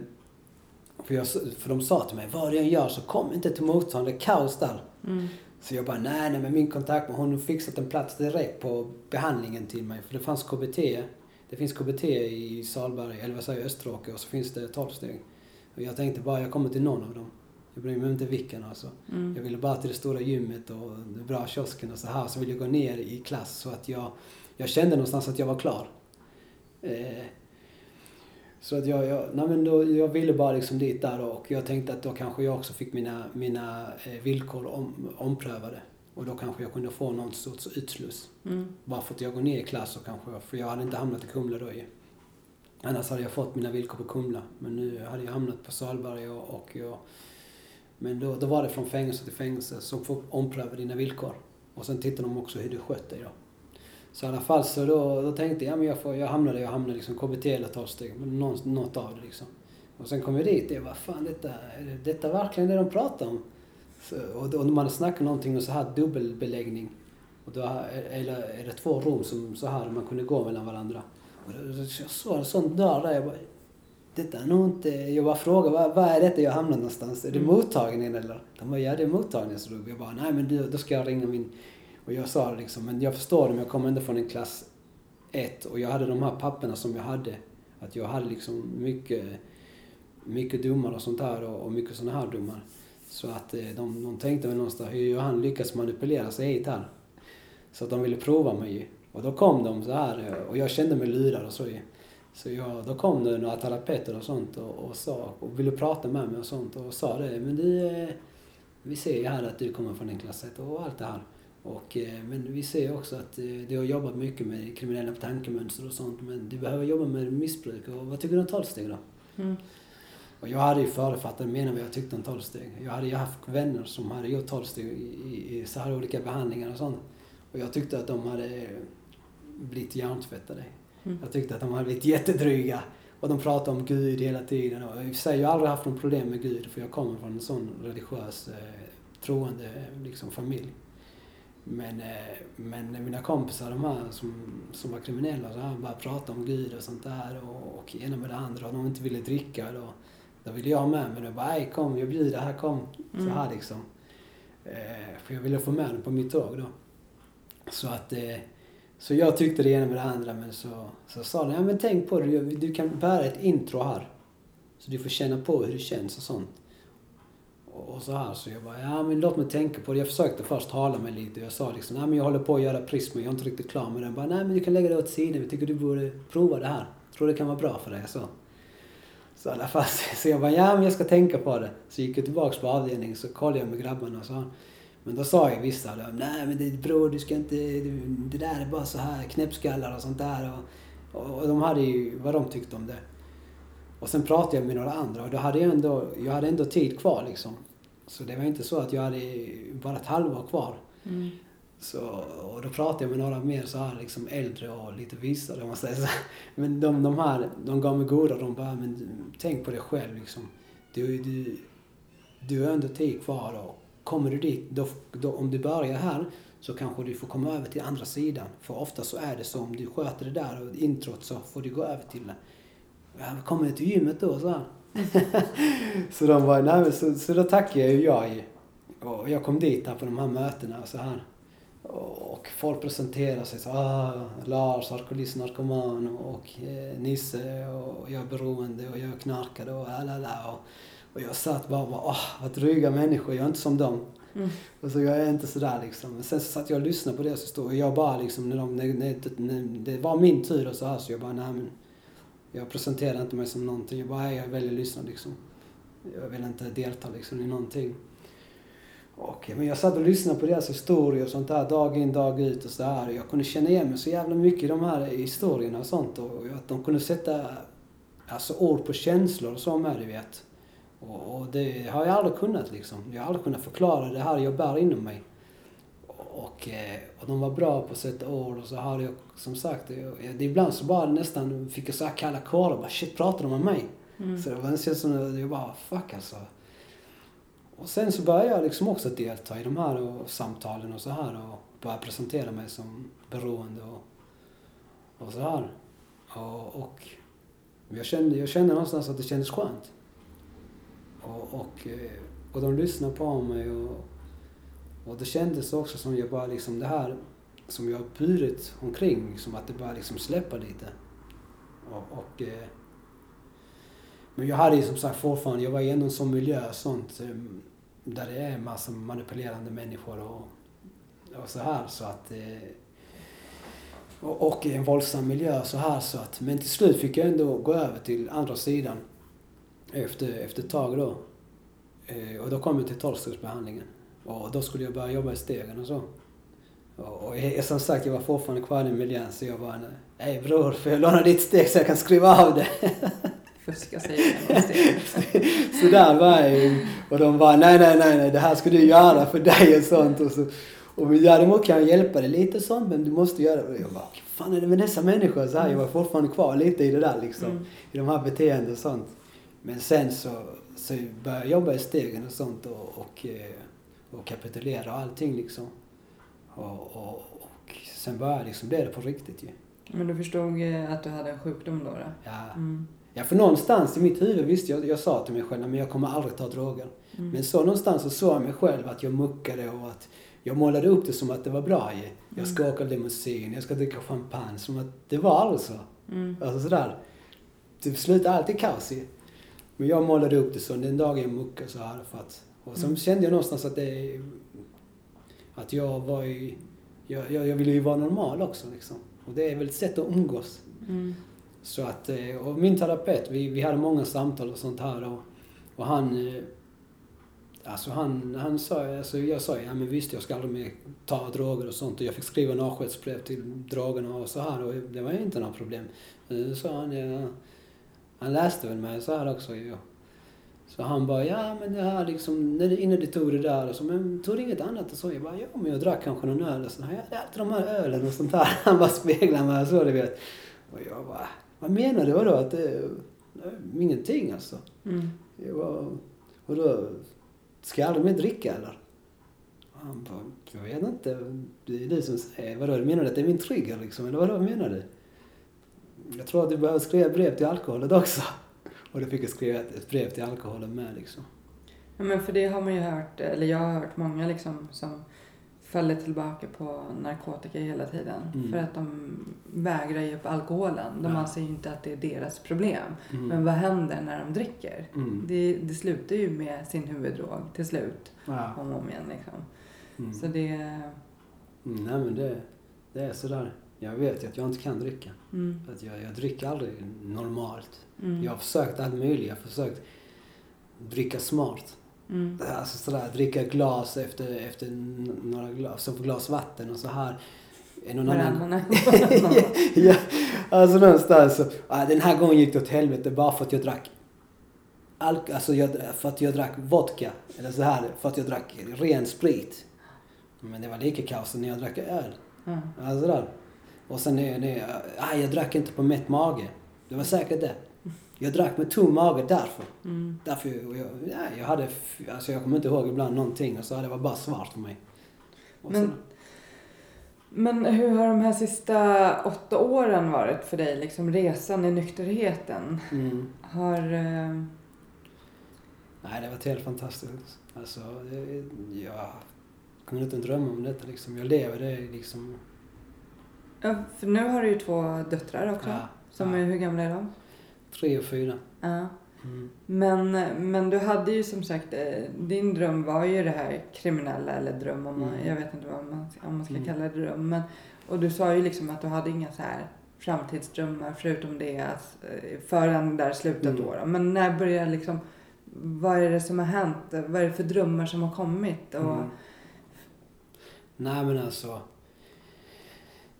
För, jag, för de sa till mig, vad du än gör så kom inte till mottagningen, det är kaos där. mm, Så jag bara, nej, nej, men min kontaktman hon har fixat en plats direkt på behandlingen till mig. För det fanns KBT. Det finns KBT i Salberg, eller vad säger Österåker och så finns det 12 steg. Och jag tänkte bara, jag kommer till någon av dem. Jag bryr mig inte vilken alltså. mm, Jag ville bara till det stora gymmet och den bra kiosken och så här. Så ville jag gå ner i klass så att jag, jag kände någonstans att jag var klar. Eh, så att jag, jag, nej men då, jag ville bara liksom dit där och jag tänkte att då kanske jag också fick mina, mina eh, villkor om, omprövade. Och då kanske jag kunde få någon sorts utsluss. mm, Bara för att jag går ner i klass och kanske, för jag hade inte hamnat i Kumla då ju. Annars hade jag fått mina villkor på Kumla. Men nu hade jag hamnat på Salberg och, och jag... Men då, då var det från fängelse till fängelse som får ompröva dina villkor. Och sen tittar de också hur du skött dig då. Så i alla fall så då, då tänkte jag, ja, men jag, får, jag hamnade, jag hamnade liksom KBT eller 12 steg, något av det liksom. Och sen kom jag dit och jag bara, fan detta, är detta verkligen det de pratar om? Så, och, då- och man snackar någonting om så här dubbelbeläggning. Och då eller är det två rum som så här man kunde gå mellan varandra. Och då, då, jag såg en sån dörr där, jag bara, detta är nog inte... Jag bara frågade, vad, vad är detta jag hamnar någonstans? Är det Mm. mottagningen eller? De bara, ja det är mottagningen. Så då jag bara, nej men du, då ska jag ringa min... Och jag sa liksom, men jag förstår det, men jag kommer inte från en klass 1. Och jag hade de här papperna som jag hade. Att jag hade liksom mycket, mycket domar och sånt där och, och mycket såna här domar. Så att eh, de, de tänkte väl någonstans, hur har han lyckats manipulera sig hit här? Så att de ville prova mig ju. Och då kom de så här eh, och jag kände mig lurad och så ju. Så jag, då kom det några terapeuter och sånt och, och, sa, och ville prata med mig och sånt och sa det. Men du, vi ser ju här att du kommer från en klass 1 och allt det här. Och, eh, men vi ser också att eh, du har jobbat mycket med kriminella tankemönster och sånt. Men du behöver jobba med missbruk. Och vad tycker du om 12-steg då? mm, Och jag hade ju förutfattade meningar vad jag tyckte om 12-steg. Jag hade ju haft vänner som hade gjort 12-steg i, i, i så här olika behandlingar och sånt. Och jag tyckte att de hade blivit hjärntvättade. Mm. Jag tyckte att de hade blivit jättedryga. Och de pratade om Gud hela tiden. Och i och för sig, jag har aldrig haft något problem med Gud för jag kommer från en sån religiös, eh, troende liksom, familj. Men, eh, men mina kompisar, de här som, som var kriminella, så här, bara pratade om Gud och sånt där och, och ena med det andra och de inte ville dricka. Då, då ville jag med men jag bara, nej kom, jag bjuder, här kom. Så Mm. här liksom. Eh, för jag ville få med dem på mitt tåg då. Så att, eh, så jag tyckte det ena med det andra men så, så sa de, ja men tänk på det, du kan bära ett intro här. Så du får känna på hur det känns och sånt. Och och så här, så jag bara, ja men låt mig tänka på det. Jag försökte först hala mig lite. Jag sa liksom, nej men jag håller på att göra prisma, jag är inte riktigt klar med den. Bara, nej men du kan lägga det åt sidan, jag tycker du borde prova det här. Jag Tror det kan vara bra för dig, så. Så i alla fall, så jag bara, ja men jag ska tänka på det. Så gick jag tillbaks på avdelningen, så kollade jag med grabbarna och sa, men då sa ju vissa, då, nej men det, bror du ska inte, du, det där är bara så här knäppskallar och sånt där. Och, och, och de hade ju vad de tyckte om det. Och sen pratade jag med några andra och då hade jag ändå, jag hade ändå tid kvar liksom. Så det var inte så att jag hade bara ett halvår kvar. mm, Så, och då pratade jag med några mer så här liksom äldre och lite visare om man säger så. Men de, de här, de gav mig goda de bara, men tänk på dig själv liksom. Du, du, du har ändå tid kvar och kommer du dit, då, då, om du börjar här så kanske du får komma över till andra sidan. För ofta så är det så, om du sköter det där och introt så får du gå över till. Ja, kommer du till gymmet då? Så, här. så de var, nej, men så, så då tackade jag ju jag ju. Och jag kom dit här på de här mötena och så här. Och folk presenterar sig så ah, Lars, alkoholist, narkoman och eh, Nisse och jag är beroende och jag knarkade och alla och, och jag satt bara och bara, åh, vad dryga människor, jag är inte som dem. Mm. Och så jag är inte sådär liksom. Men sen så satt jag och lyssnade på så stod och jag bara liksom, när, de, när, när, när det var min tur och så här så jag bara, nej men. Jag presenterar inte mig som någonting. Jag bara, nej, jag väljer att lyssna liksom. Jag vill inte delta liksom i någonting. Och, men jag satt och lyssnade på deras historier och sånt där dag in dag ut och så här. Jag kunde känna igen mig så jävla mycket i de här historierna och sånt. Och att de kunde sätta alltså, ord på känslor och så med, du vet. Och, det har jag aldrig kunnat liksom. Jag har aldrig kunnat förklara det här jag bär inom mig. Och, eh, och de var bra på att sätta ord och så har jag som sagt, det ibland så bara nästan fick jag så här kalla kårar. Bara shit, pratar de om mig? Mm. Så det var nästan som att jag bara, fuck alltså. Och sen så började jag liksom också delta i de här och, samtalen och så här och började presentera mig som beroende och, och så här. Och, och jag, kände, jag kände någonstans att det kändes skönt. Och, och, eh, och de lyssnade på mig och, och det kändes också som jag bara liksom det här som jag har burit omkring, som att det bara liksom släppa lite. Och, och eh, men jag hade ju som sagt fortfarande, jag var i en sån miljö sånt eh, där det är massa manipulerande människor och, och så här så att och, och i en våldsam miljö så här så att men till slut fick jag ändå gå över till andra sidan efter, efter ett tag då. Eh, och då kom jag till tolvstegsbehandlingen. Och då skulle jag börja jobba i stegen och så. Och, och jag, som sagt, jag var fortfarande kvar i miljön så jag bara, nej bror, får jag låna ditt steg så jag kan skriva av det? Fuska sig igenom steget. så där var jag ju. Och de bara, nej, nej, nej, nej, det här ska du göra för dig och sånt. Och, så, och däremot kan jag hjälpa dig lite och sånt, men du måste göra det. Och jag bara, vad fan är det med dessa människor? Så här, jag var fortfarande kvar lite i det där liksom. Mm. I de här beteenden och sånt. Men sen så, så började jag jobba i stegen och sånt och, och, eh, och kapitulera och allting liksom. Och, och, och sen började liksom bli det på riktigt ju. Men du förstod eh, att du hade en sjukdom då? då? Ja. Mm. ja, för någonstans i mitt huvud visste jag, jag sa till mig själv, men jag kommer aldrig ta droger. Mm. Men så någonstans så såg jag mig själv att jag muckade och att jag målade upp det som att det var bra ju. Jag ska åka limousin, jag ska dricka champagne. Som att det var aldrig så. Mm. Alltså sådär. Det slutar alltid kaos ju. Men jag målade upp det så den dagen här för att... Och sen Mm. kände jag någonstans att det... Att jag var i... Jag, jag, jag ville ju vara normal också liksom. Och det är väl ett sätt att umgås. Mm. Så att, eh, och min terapeut, vi, vi hade många samtal och sånt här och, och han, eh, alltså han, han sa, alltså jag sa ja men visst jag ska aldrig mer ta droger och sånt och jag fick skriva en avskedsbrev till drogerna och så här och det var inte några problem. Så han, ja, han läste väl mig så här också ju. Så han bara, ja men det här liksom, när du, innan du tog det där och så, men tog du inget annat? Och så jag bara, ja men jag drack kanske någon öl och så, ja det är alltid de här ölen och sånt där. Han bara speglade mig och så du vet. Och jag bara, vad menar du vadå? Att det, nej, ingenting alltså. Mm. Jag bara, vadå? Ska jag aldrig mer dricka eller? Och han bara, jag vet inte. Det är du som säger. Vadå, menar du att det är min trigger liksom? Eller vadå menar du? Jag tror att du behöver skriva brev till alkoholen också. Och då fick jag skriva ett brev till alkoholen med liksom. Ja, men för det har man ju hört, eller jag har hört många liksom som faller tillbaka på narkotika hela tiden. Mm. För att de vägrar ge upp alkoholen. De Ja. anser ju inte att det är deras problem. Mm. Men vad händer när de dricker? Mm. Det, det slutar ju med sin huvuddrog till slut. Ja. Om och om igen liksom. Mm. Så det... Mm, nej men det, det är sådär. Jag vet ju att jag inte kan dricka. Mm, Att jag, jag dricker aldrig normalt. mm, Jag har försökt allt möjligt. Jag har försökt dricka smart. mm, Alltså sådär, dricka glas efter, efter några glas, så glas vatten och så här. Är Någon annan... Ja, alltså någonstans så, ah, den här gången gick det åt helvete bara för att jag drack alk, alltså jag, för att jag drack vodka. Eller så här, för att jag drack ren sprit. Men det var lika kaos när jag drack öl. Ja. Alltså där. Och sen när, när jag, aj, jag drack inte på mätt mage. Det var säkert det. Jag drack med tom mage därför. Mm. Därför jag, jag, nej, jag hade, alltså jag kommer inte ihåg ibland någonting och så det var bara svart för mig. Och Men- sen, Men hur har de här sista åtta åren varit för dig? Liksom resan i nykterheten. mm, Har... eh, nej, det var helt fantastiskt. Alltså, det, jag kunde inte drömma om detta liksom. Jag lever det liksom. Ja, för nu har du ju två döttrar också. Ja, Som ja. är, hur gamla är de? Tre och fyra. Ja. Mm. Men, men du hade ju som sagt, eh, din dröm var ju det här kriminella eller dröm om man, Mm. jag vet inte vad man, om man ska Mm. kalla det dröm. Men, och du sa ju liksom att du hade inga så här framtidsdrömmar förutom det att, eh, förrän där slutet Mm. då, då. Men när börjar liksom, vad är det som har hänt? Vad är det för drömmar som har kommit? Och, Mm. Nej men alltså.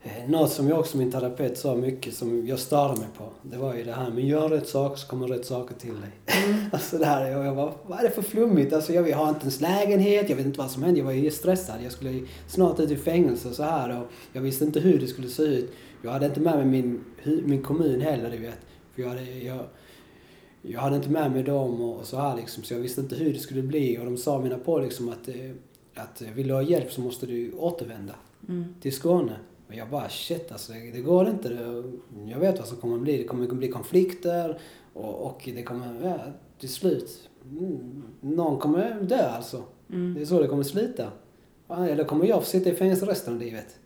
Eh, Något som jag också min terapeut sa mycket som jag störde mig på. Det var ju det här med gör rätt sak så kommer rätt saker till dig. Mm. Alltså det här, och jag bara, vad är det för flummigt? Alltså jag, jag har inte ens lägenhet, jag vet inte vad som hände. Jag var ju stressad. Jag skulle snart ut i fängelse och så här och jag visste inte hur det skulle se ut. Jag hade inte med mig min, min kommun heller, du vet. För jag hade, jag, jag hade inte med mig dem och, och så här liksom, så jag visste inte hur det skulle bli. Och de sa mina på liksom att, eh, att vill du ha hjälp så måste du återvända Mm. till Skåne. Och jag bara shit alltså, det, det går inte. Det, jag vet vad som kommer att bli. Det kommer att bli konflikter och, och det kommer, ja, till slut, mm, någon kommer dö alltså. Det Mm. är så det kommer sluta. Eller kommer jag få sitta i fängelse resten av livet.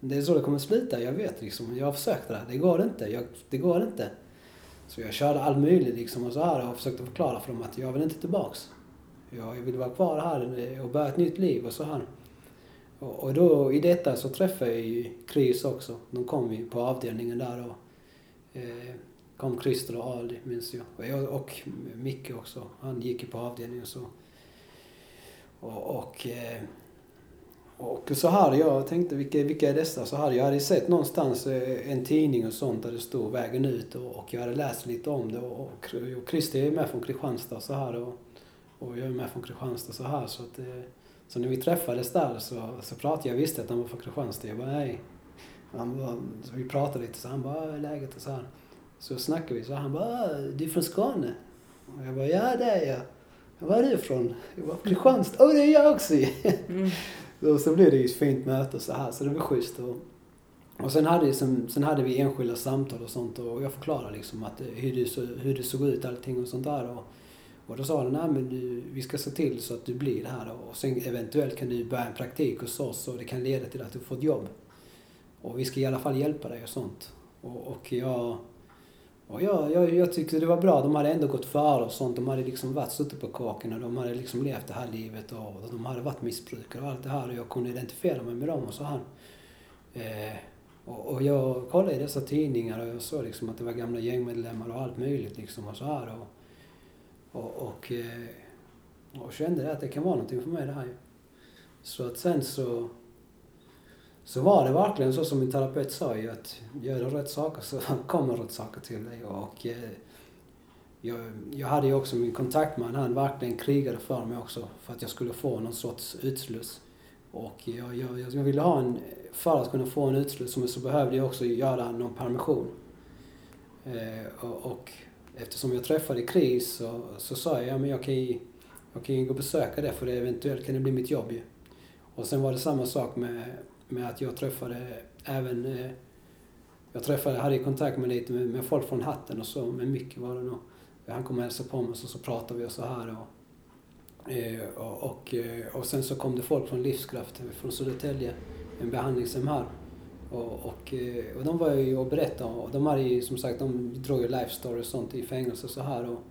Det är så det kommer sluta, jag vet liksom. Jag har försökt det där. Det går inte. Jag, det går inte. Så jag körde all möjligt liksom och så här och försökte förklara för dem att jag vill inte tillbaks. Jag vill vara kvar här och börja ett nytt liv och så här. Och, då i detta så träffade jag ju Chris också. De kom ju på avdelningen där och eh, kom Christer och Ali minns jag. Och, jag. och Micke också. Han gick ju på avdelningen så. Och, och, eh, och så hade jag tänkte vilka, vilka är dessa? Så hade jag hade sett någonstans eh, en tidning och sånt där det stod vägen ut och, och jag hade läst lite om det och, och, och Christer är med från Kristianstad så här och, och jag är med från Kristianstad så här så att eh, så när vi träffades där så, så pratade jag, visste att han var från Kristianstad. Jag bara nej. Han bara, vi pratade lite så han bara, "Ah, läget och så här. Så snackade vi så han bara, "Ah, du är från Skåne? Och jag bara, ja det är jag. Var är du ifrån? Jag bara, Kristianstad. Åh, det är jag också. Mm. Och så blev det ju ett fint möte och så här, så det var schysst. Och, och sen, hade, sen, sen hade vi enskilda samtal och sånt och jag förklarade liksom att hur det, så, hur det såg ut allting och sånt där. Och, och då sa han, nej men du, vi ska se till så att du blir det här och sen eventuellt kan du börja en praktik hos oss och det kan leda till att du får ett jobb. Och vi ska i alla fall hjälpa dig och sånt. Och, och jag... Och jag, jag, jag tyckte det var bra. De hade ändå gått före och sånt. De hade liksom varit suttit på kåken och de hade liksom levt det här livet och, och de hade varit missbrukare och allt det här och jag kunde identifiera mig med dem och så här. Eh, och, och jag kollade i dessa tidningar och jag såg liksom att det var gamla gängmedlemmar och allt möjligt liksom och så här. Och, och, och, eh, och kände att det kan vara någonting för mig det här ju. Så att sen så så var det verkligen så som min terapeut sa ju att gör du rätt saker så kommer rätt saker till dig. Och eh, jag, jag hade ju också min kontaktman, han verkligen krigade för mig också för att jag skulle få någon sorts utsluss. Och jag, jag, jag ville ha en, för att kunna få en utsluss så behövde jag också göra någon permission. Eh, och, och eftersom jag träffade Chris så, så sa jag, ja men jag kan ju, jag kan ju gå och besöka det för det eventuellt kan det bli mitt jobb ju. Och sen var det samma sak med, med att jag träffade även, eh, jag träffade, hade kontakt med lite med, med folk från Hatten och så, med mycket var det nog. Han kom och hälsade på mig och så, så pratade vi och så här och, eh, och, och, eh, och sen så kom det folk från Livskraft, eh, från Södertälje, en behandlingshem här. Och, och, eh, och de var ju och berättade och de hade ju som sagt, de drog ju life story och sånt i fängelse och så här och,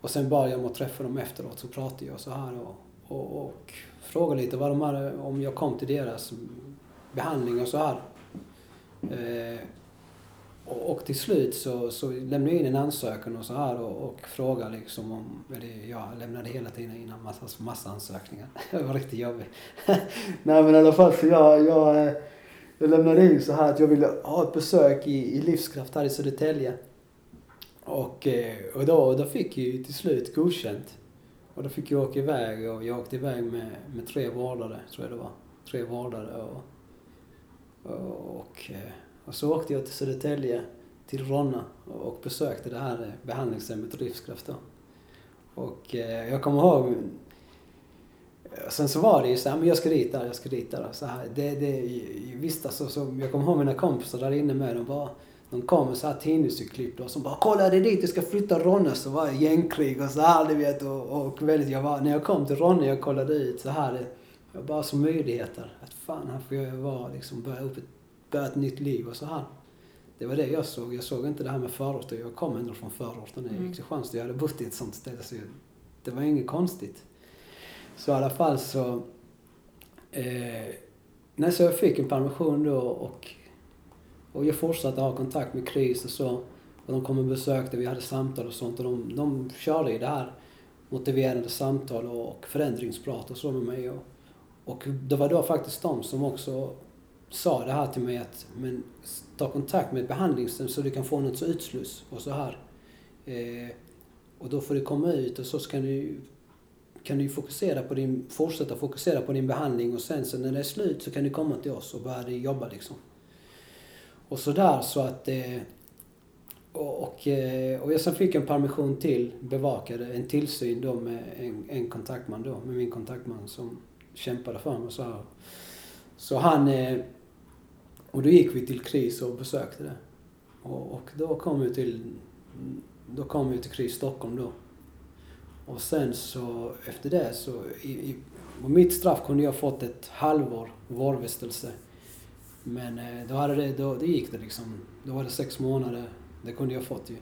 och sen bad jag om att träffa dem efteråt så pratade jag så här och, och, och frågade lite vad de hade, om jag kom till deras behandling och så här. Eh, och, och till slut så, så lämnade jag in en ansökan och så här och, och frågade liksom om, eller jag lämnade hela tiden in en massa, massa ansökningar. Det var riktigt jobbigt. Nej men i alla fall så jag, jag, eh, jag lämnade in så här att jag ville ha ett besök i, i Livskraft här i Södertälje. Och, eh, och då, då fick jag ju till slut godkänt. Och då fick jag åka iväg och jag åkte iväg med, med tre vårdare, tror jag det var. tre vårdare och, och, och, eh, och så åkte jag till Södertälje, till Ronna och besökte det här behandlingshemmet Livskraft då. Och eh, jag kommer ihåg Sen så var det ju så här, men jag ska dit där, jag ska dit där. Så här, det, det, visst alltså, så, jag kommer ihåg mina kompisar där inne med, de bara, de kom med så här tidningsurklipp och som bara kolla det är dit du ska flytta Ronne så var det gängkrig och så här du vet och, och väldigt, jag var, när jag kom till Ronne jag kollade ut så här, det, jag bara som möjligheter. Att fan här får jag vara liksom, börja upp ett, börja ett nytt liv och så här. Det var det jag såg. Jag såg inte det här med förorter. Jag kom ändå från förorten i Mm. Kristianstad. Jag hade bott i ett sånt ställe så jag, det var inget konstigt. Så i alla fall så... Eh, nej, så jag fick en permission då och, och jag fortsatte ha kontakt med KRIS och så. Och de kom och besökte, vi hade samtal och sånt och de, de körde i det här motiverande samtal och förändringsprat och så med mig. Och, och det var då faktiskt de som också sa det här till mig att men, ta kontakt med ett behandlingshem så du kan få något utsluss och så här. Eh, och då får du komma ut och så ska du, kan du fokusera på din, fortsätta fokusera på din behandling och sen så när det är slut så kan du komma till oss och börja jobba liksom. Och så där så att eh, och, och, eh, och jag sen fick en permission till, bevakade en tillsyn då med en, en kontaktman då, med min kontaktman som kämpade för mig så här. Så han, eh, och då gick vi till KRIS och besökte det. Och, och då kom vi till, då kom vi till KRIS Stockholm då. Och sen så efter det så, i, i, på mitt straff kunde jag fått ett halvår vårdvistelse. Men eh, då, hade det, då, det gick det liksom. Då var det sex månader. Det kunde jag fått ju.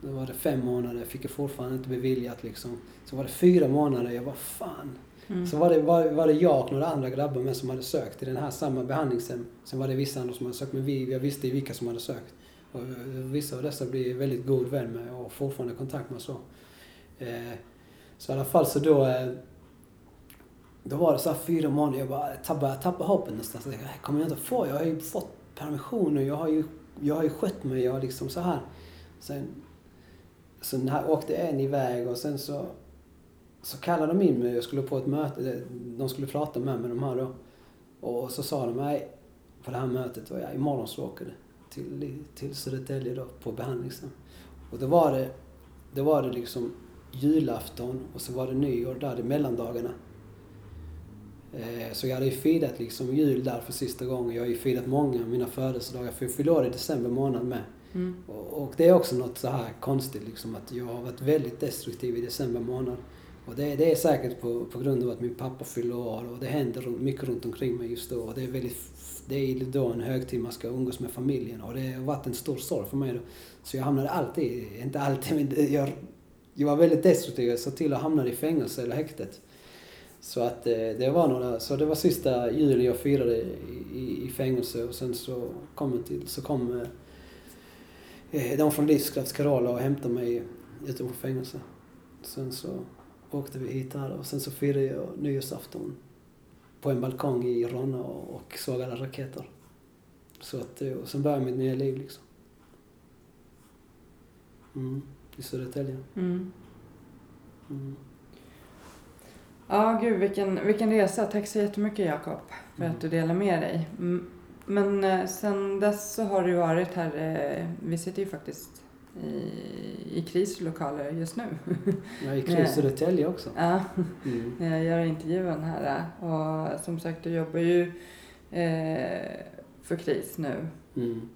Då var det fem månader, fick jag fortfarande inte beviljat liksom. Så var det fyra månader, jag var fan. Mm. Så var det, var, var det jag och några andra grabbar med som hade sökt till den här samma behandlingshem. Sen var det vissa andra som hade sökt, men vi, jag visste vilka som hade sökt. Och eh, vissa av dessa blir väldigt god vän med och fortfarande kontakt med så. Eh, så i alla fall så då, eh, då var det så här fyra månader, jag bara tappade, tappade hoppet nästan. Så jag tänkte, äh, kommer jag inte få? Jag har ju fått permission och jag har ju, jag har ju skött mig, jag har liksom så här. Sen, sen här åkte en iväg och sen så så kallade de in mig, jag skulle på ett möte, de skulle prata med mig de här då. Och så sa de, mig på det här mötet, och jag, imorgon så åker du till, till Södertälje då, på behandlingshem. Och då var det, då var det liksom julafton och så var det nyår där i mellandagarna. Eh, så jag hade ju firat liksom jul där för sista gången. Jag har ju firat många av mina födelsedagar, för jag fyllde år i december månad med. Mm. Och, det är också något så här konstigt liksom att jag har varit väldigt destruktiv i december månad. Och det, det är säkert på, på grund av att min pappa fyller år och det händer mycket runt omkring mig just då. Och det är väldigt, det är då en högtid man ska umgås med familjen och det har varit en stor sorg för mig då. Så jag hamnade alltid, inte alltid, men jag, jag var väldigt destruktiv. Jag såg till att hamna i fängelse eller häktet. Så att eh, det var några, så det var sista julen jag firade i, i, fängelse och sen så kom jag till, så kom eh, eh de från Livskrafts Carola och hämtade mig utanför fängelse. Sen så åkte vi hit här och sen så firade jag nyårsafton på en balkong i Ronna och, och såg alla raketer. Så att, eh, och sen började mitt nya liv liksom. Mm, i Södertälje. Mm. Mm. Ja, gud vilken, vilken resa. Tack så jättemycket Jakob för Mm. att du delar med dig. Men eh, sen dess så har du varit här, eh, vi sitter ju faktiskt i, i krislokaler just nu. Jag gick Nej. till Södertälje också. ja, Mm. när jag gör intervjun här. Och som sagt, du jobbar ju eh, för KRIS nu. Mm.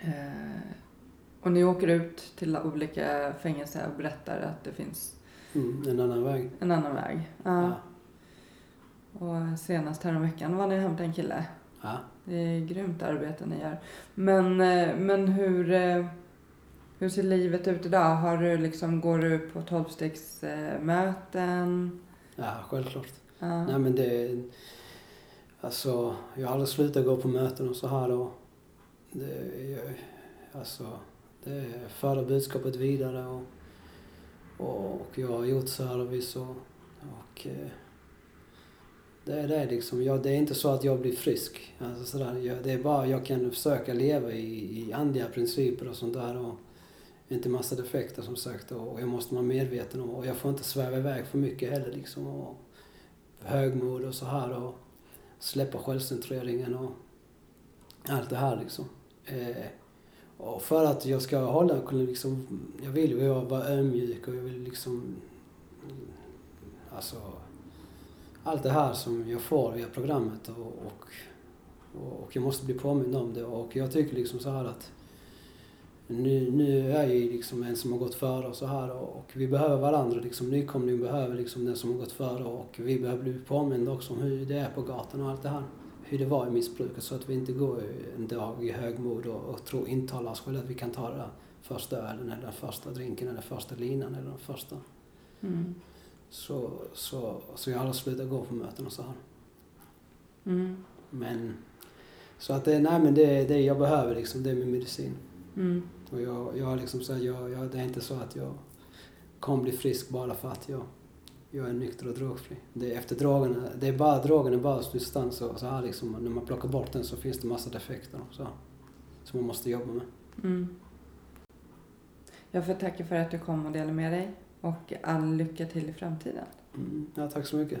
Eh, och ni åker ut till olika fängelser och berättar att det finns Mm. En annan väg. en annan väg. Ja. Ja. Och senast häromveckan var ni och hämtade en kille. ja. Det är grymt arbete ni gör. Men, eh, men hur, eh, hur ser livet ut idag? Har du liksom, går du på tolvstegsmöten? Ja, självklart. Ja. Nej men det... Alltså, jag har aldrig slutat gå på möten och så här och... Det, jag, alltså, Eh, föra budskapet vidare och, och, och jag har gjort service och... och eh, det är det liksom. Jag, det är inte så att jag blir frisk. Alltså sådär. Jag, det är bara jag kan försöka leva i, i andliga principer och sånt där. Och, inte massa defekter som sagt och, och jag måste vara medveten om och jag får inte sväva iväg för mycket heller liksom. Och, högmod och så här och, släppa självcentreringen och allt det här liksom. Eh, och för att jag ska hålla, kunna liksom, jag vill ju vara ödmjuk och jag vill liksom, alltså, allt det här som jag får via programmet och, och, och jag måste bli påmind om det och jag tycker liksom så här att nu, nu är jag ju liksom en som har gått före och så här och, och vi behöver varandra liksom. nykomlingen behöver liksom den som har gått före och vi behöver bli påminda också om hur det är på gatan och allt det här. Hur det var i missbruket så att vi inte går en dag i högmod och, och tror, intalar oss själva att vi kan ta där första ölen eller den första drinken eller första linan eller den första. Mm. Så, så, så jag har aldrig slutat gå på möten och så här. Mm. Men, så att det, nej men det är det jag behöver liksom, det är min medicin. Mm. Och jag, jag liksom så här, jag, jag, det är inte så att jag kommer bli frisk bara för att jag, jag är nykter och drogfri. Det är efter drogerna, det är bara drogen är bara substans och så här liksom, när man plockar bort den så finns det massa defekter och så som man måste jobba med. Mm. Jag får tacka för att du kom och delade med dig och all lycka till i framtiden. Mm. Ja, tack så mycket.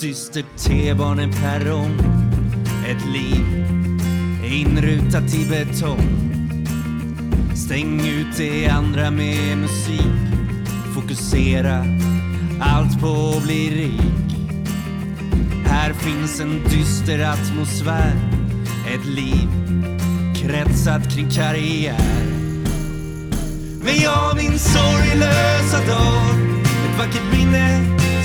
Dyster T-baneperrong typ Ett liv inrutat i betong. Stäng ut det andra med musik Fokusera allt på att bli rik. Här finns en dyster atmosfär Ett liv kretsat kring karriär. Men jag min sorglösa dag Ett vackert minne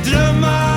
mina drömmars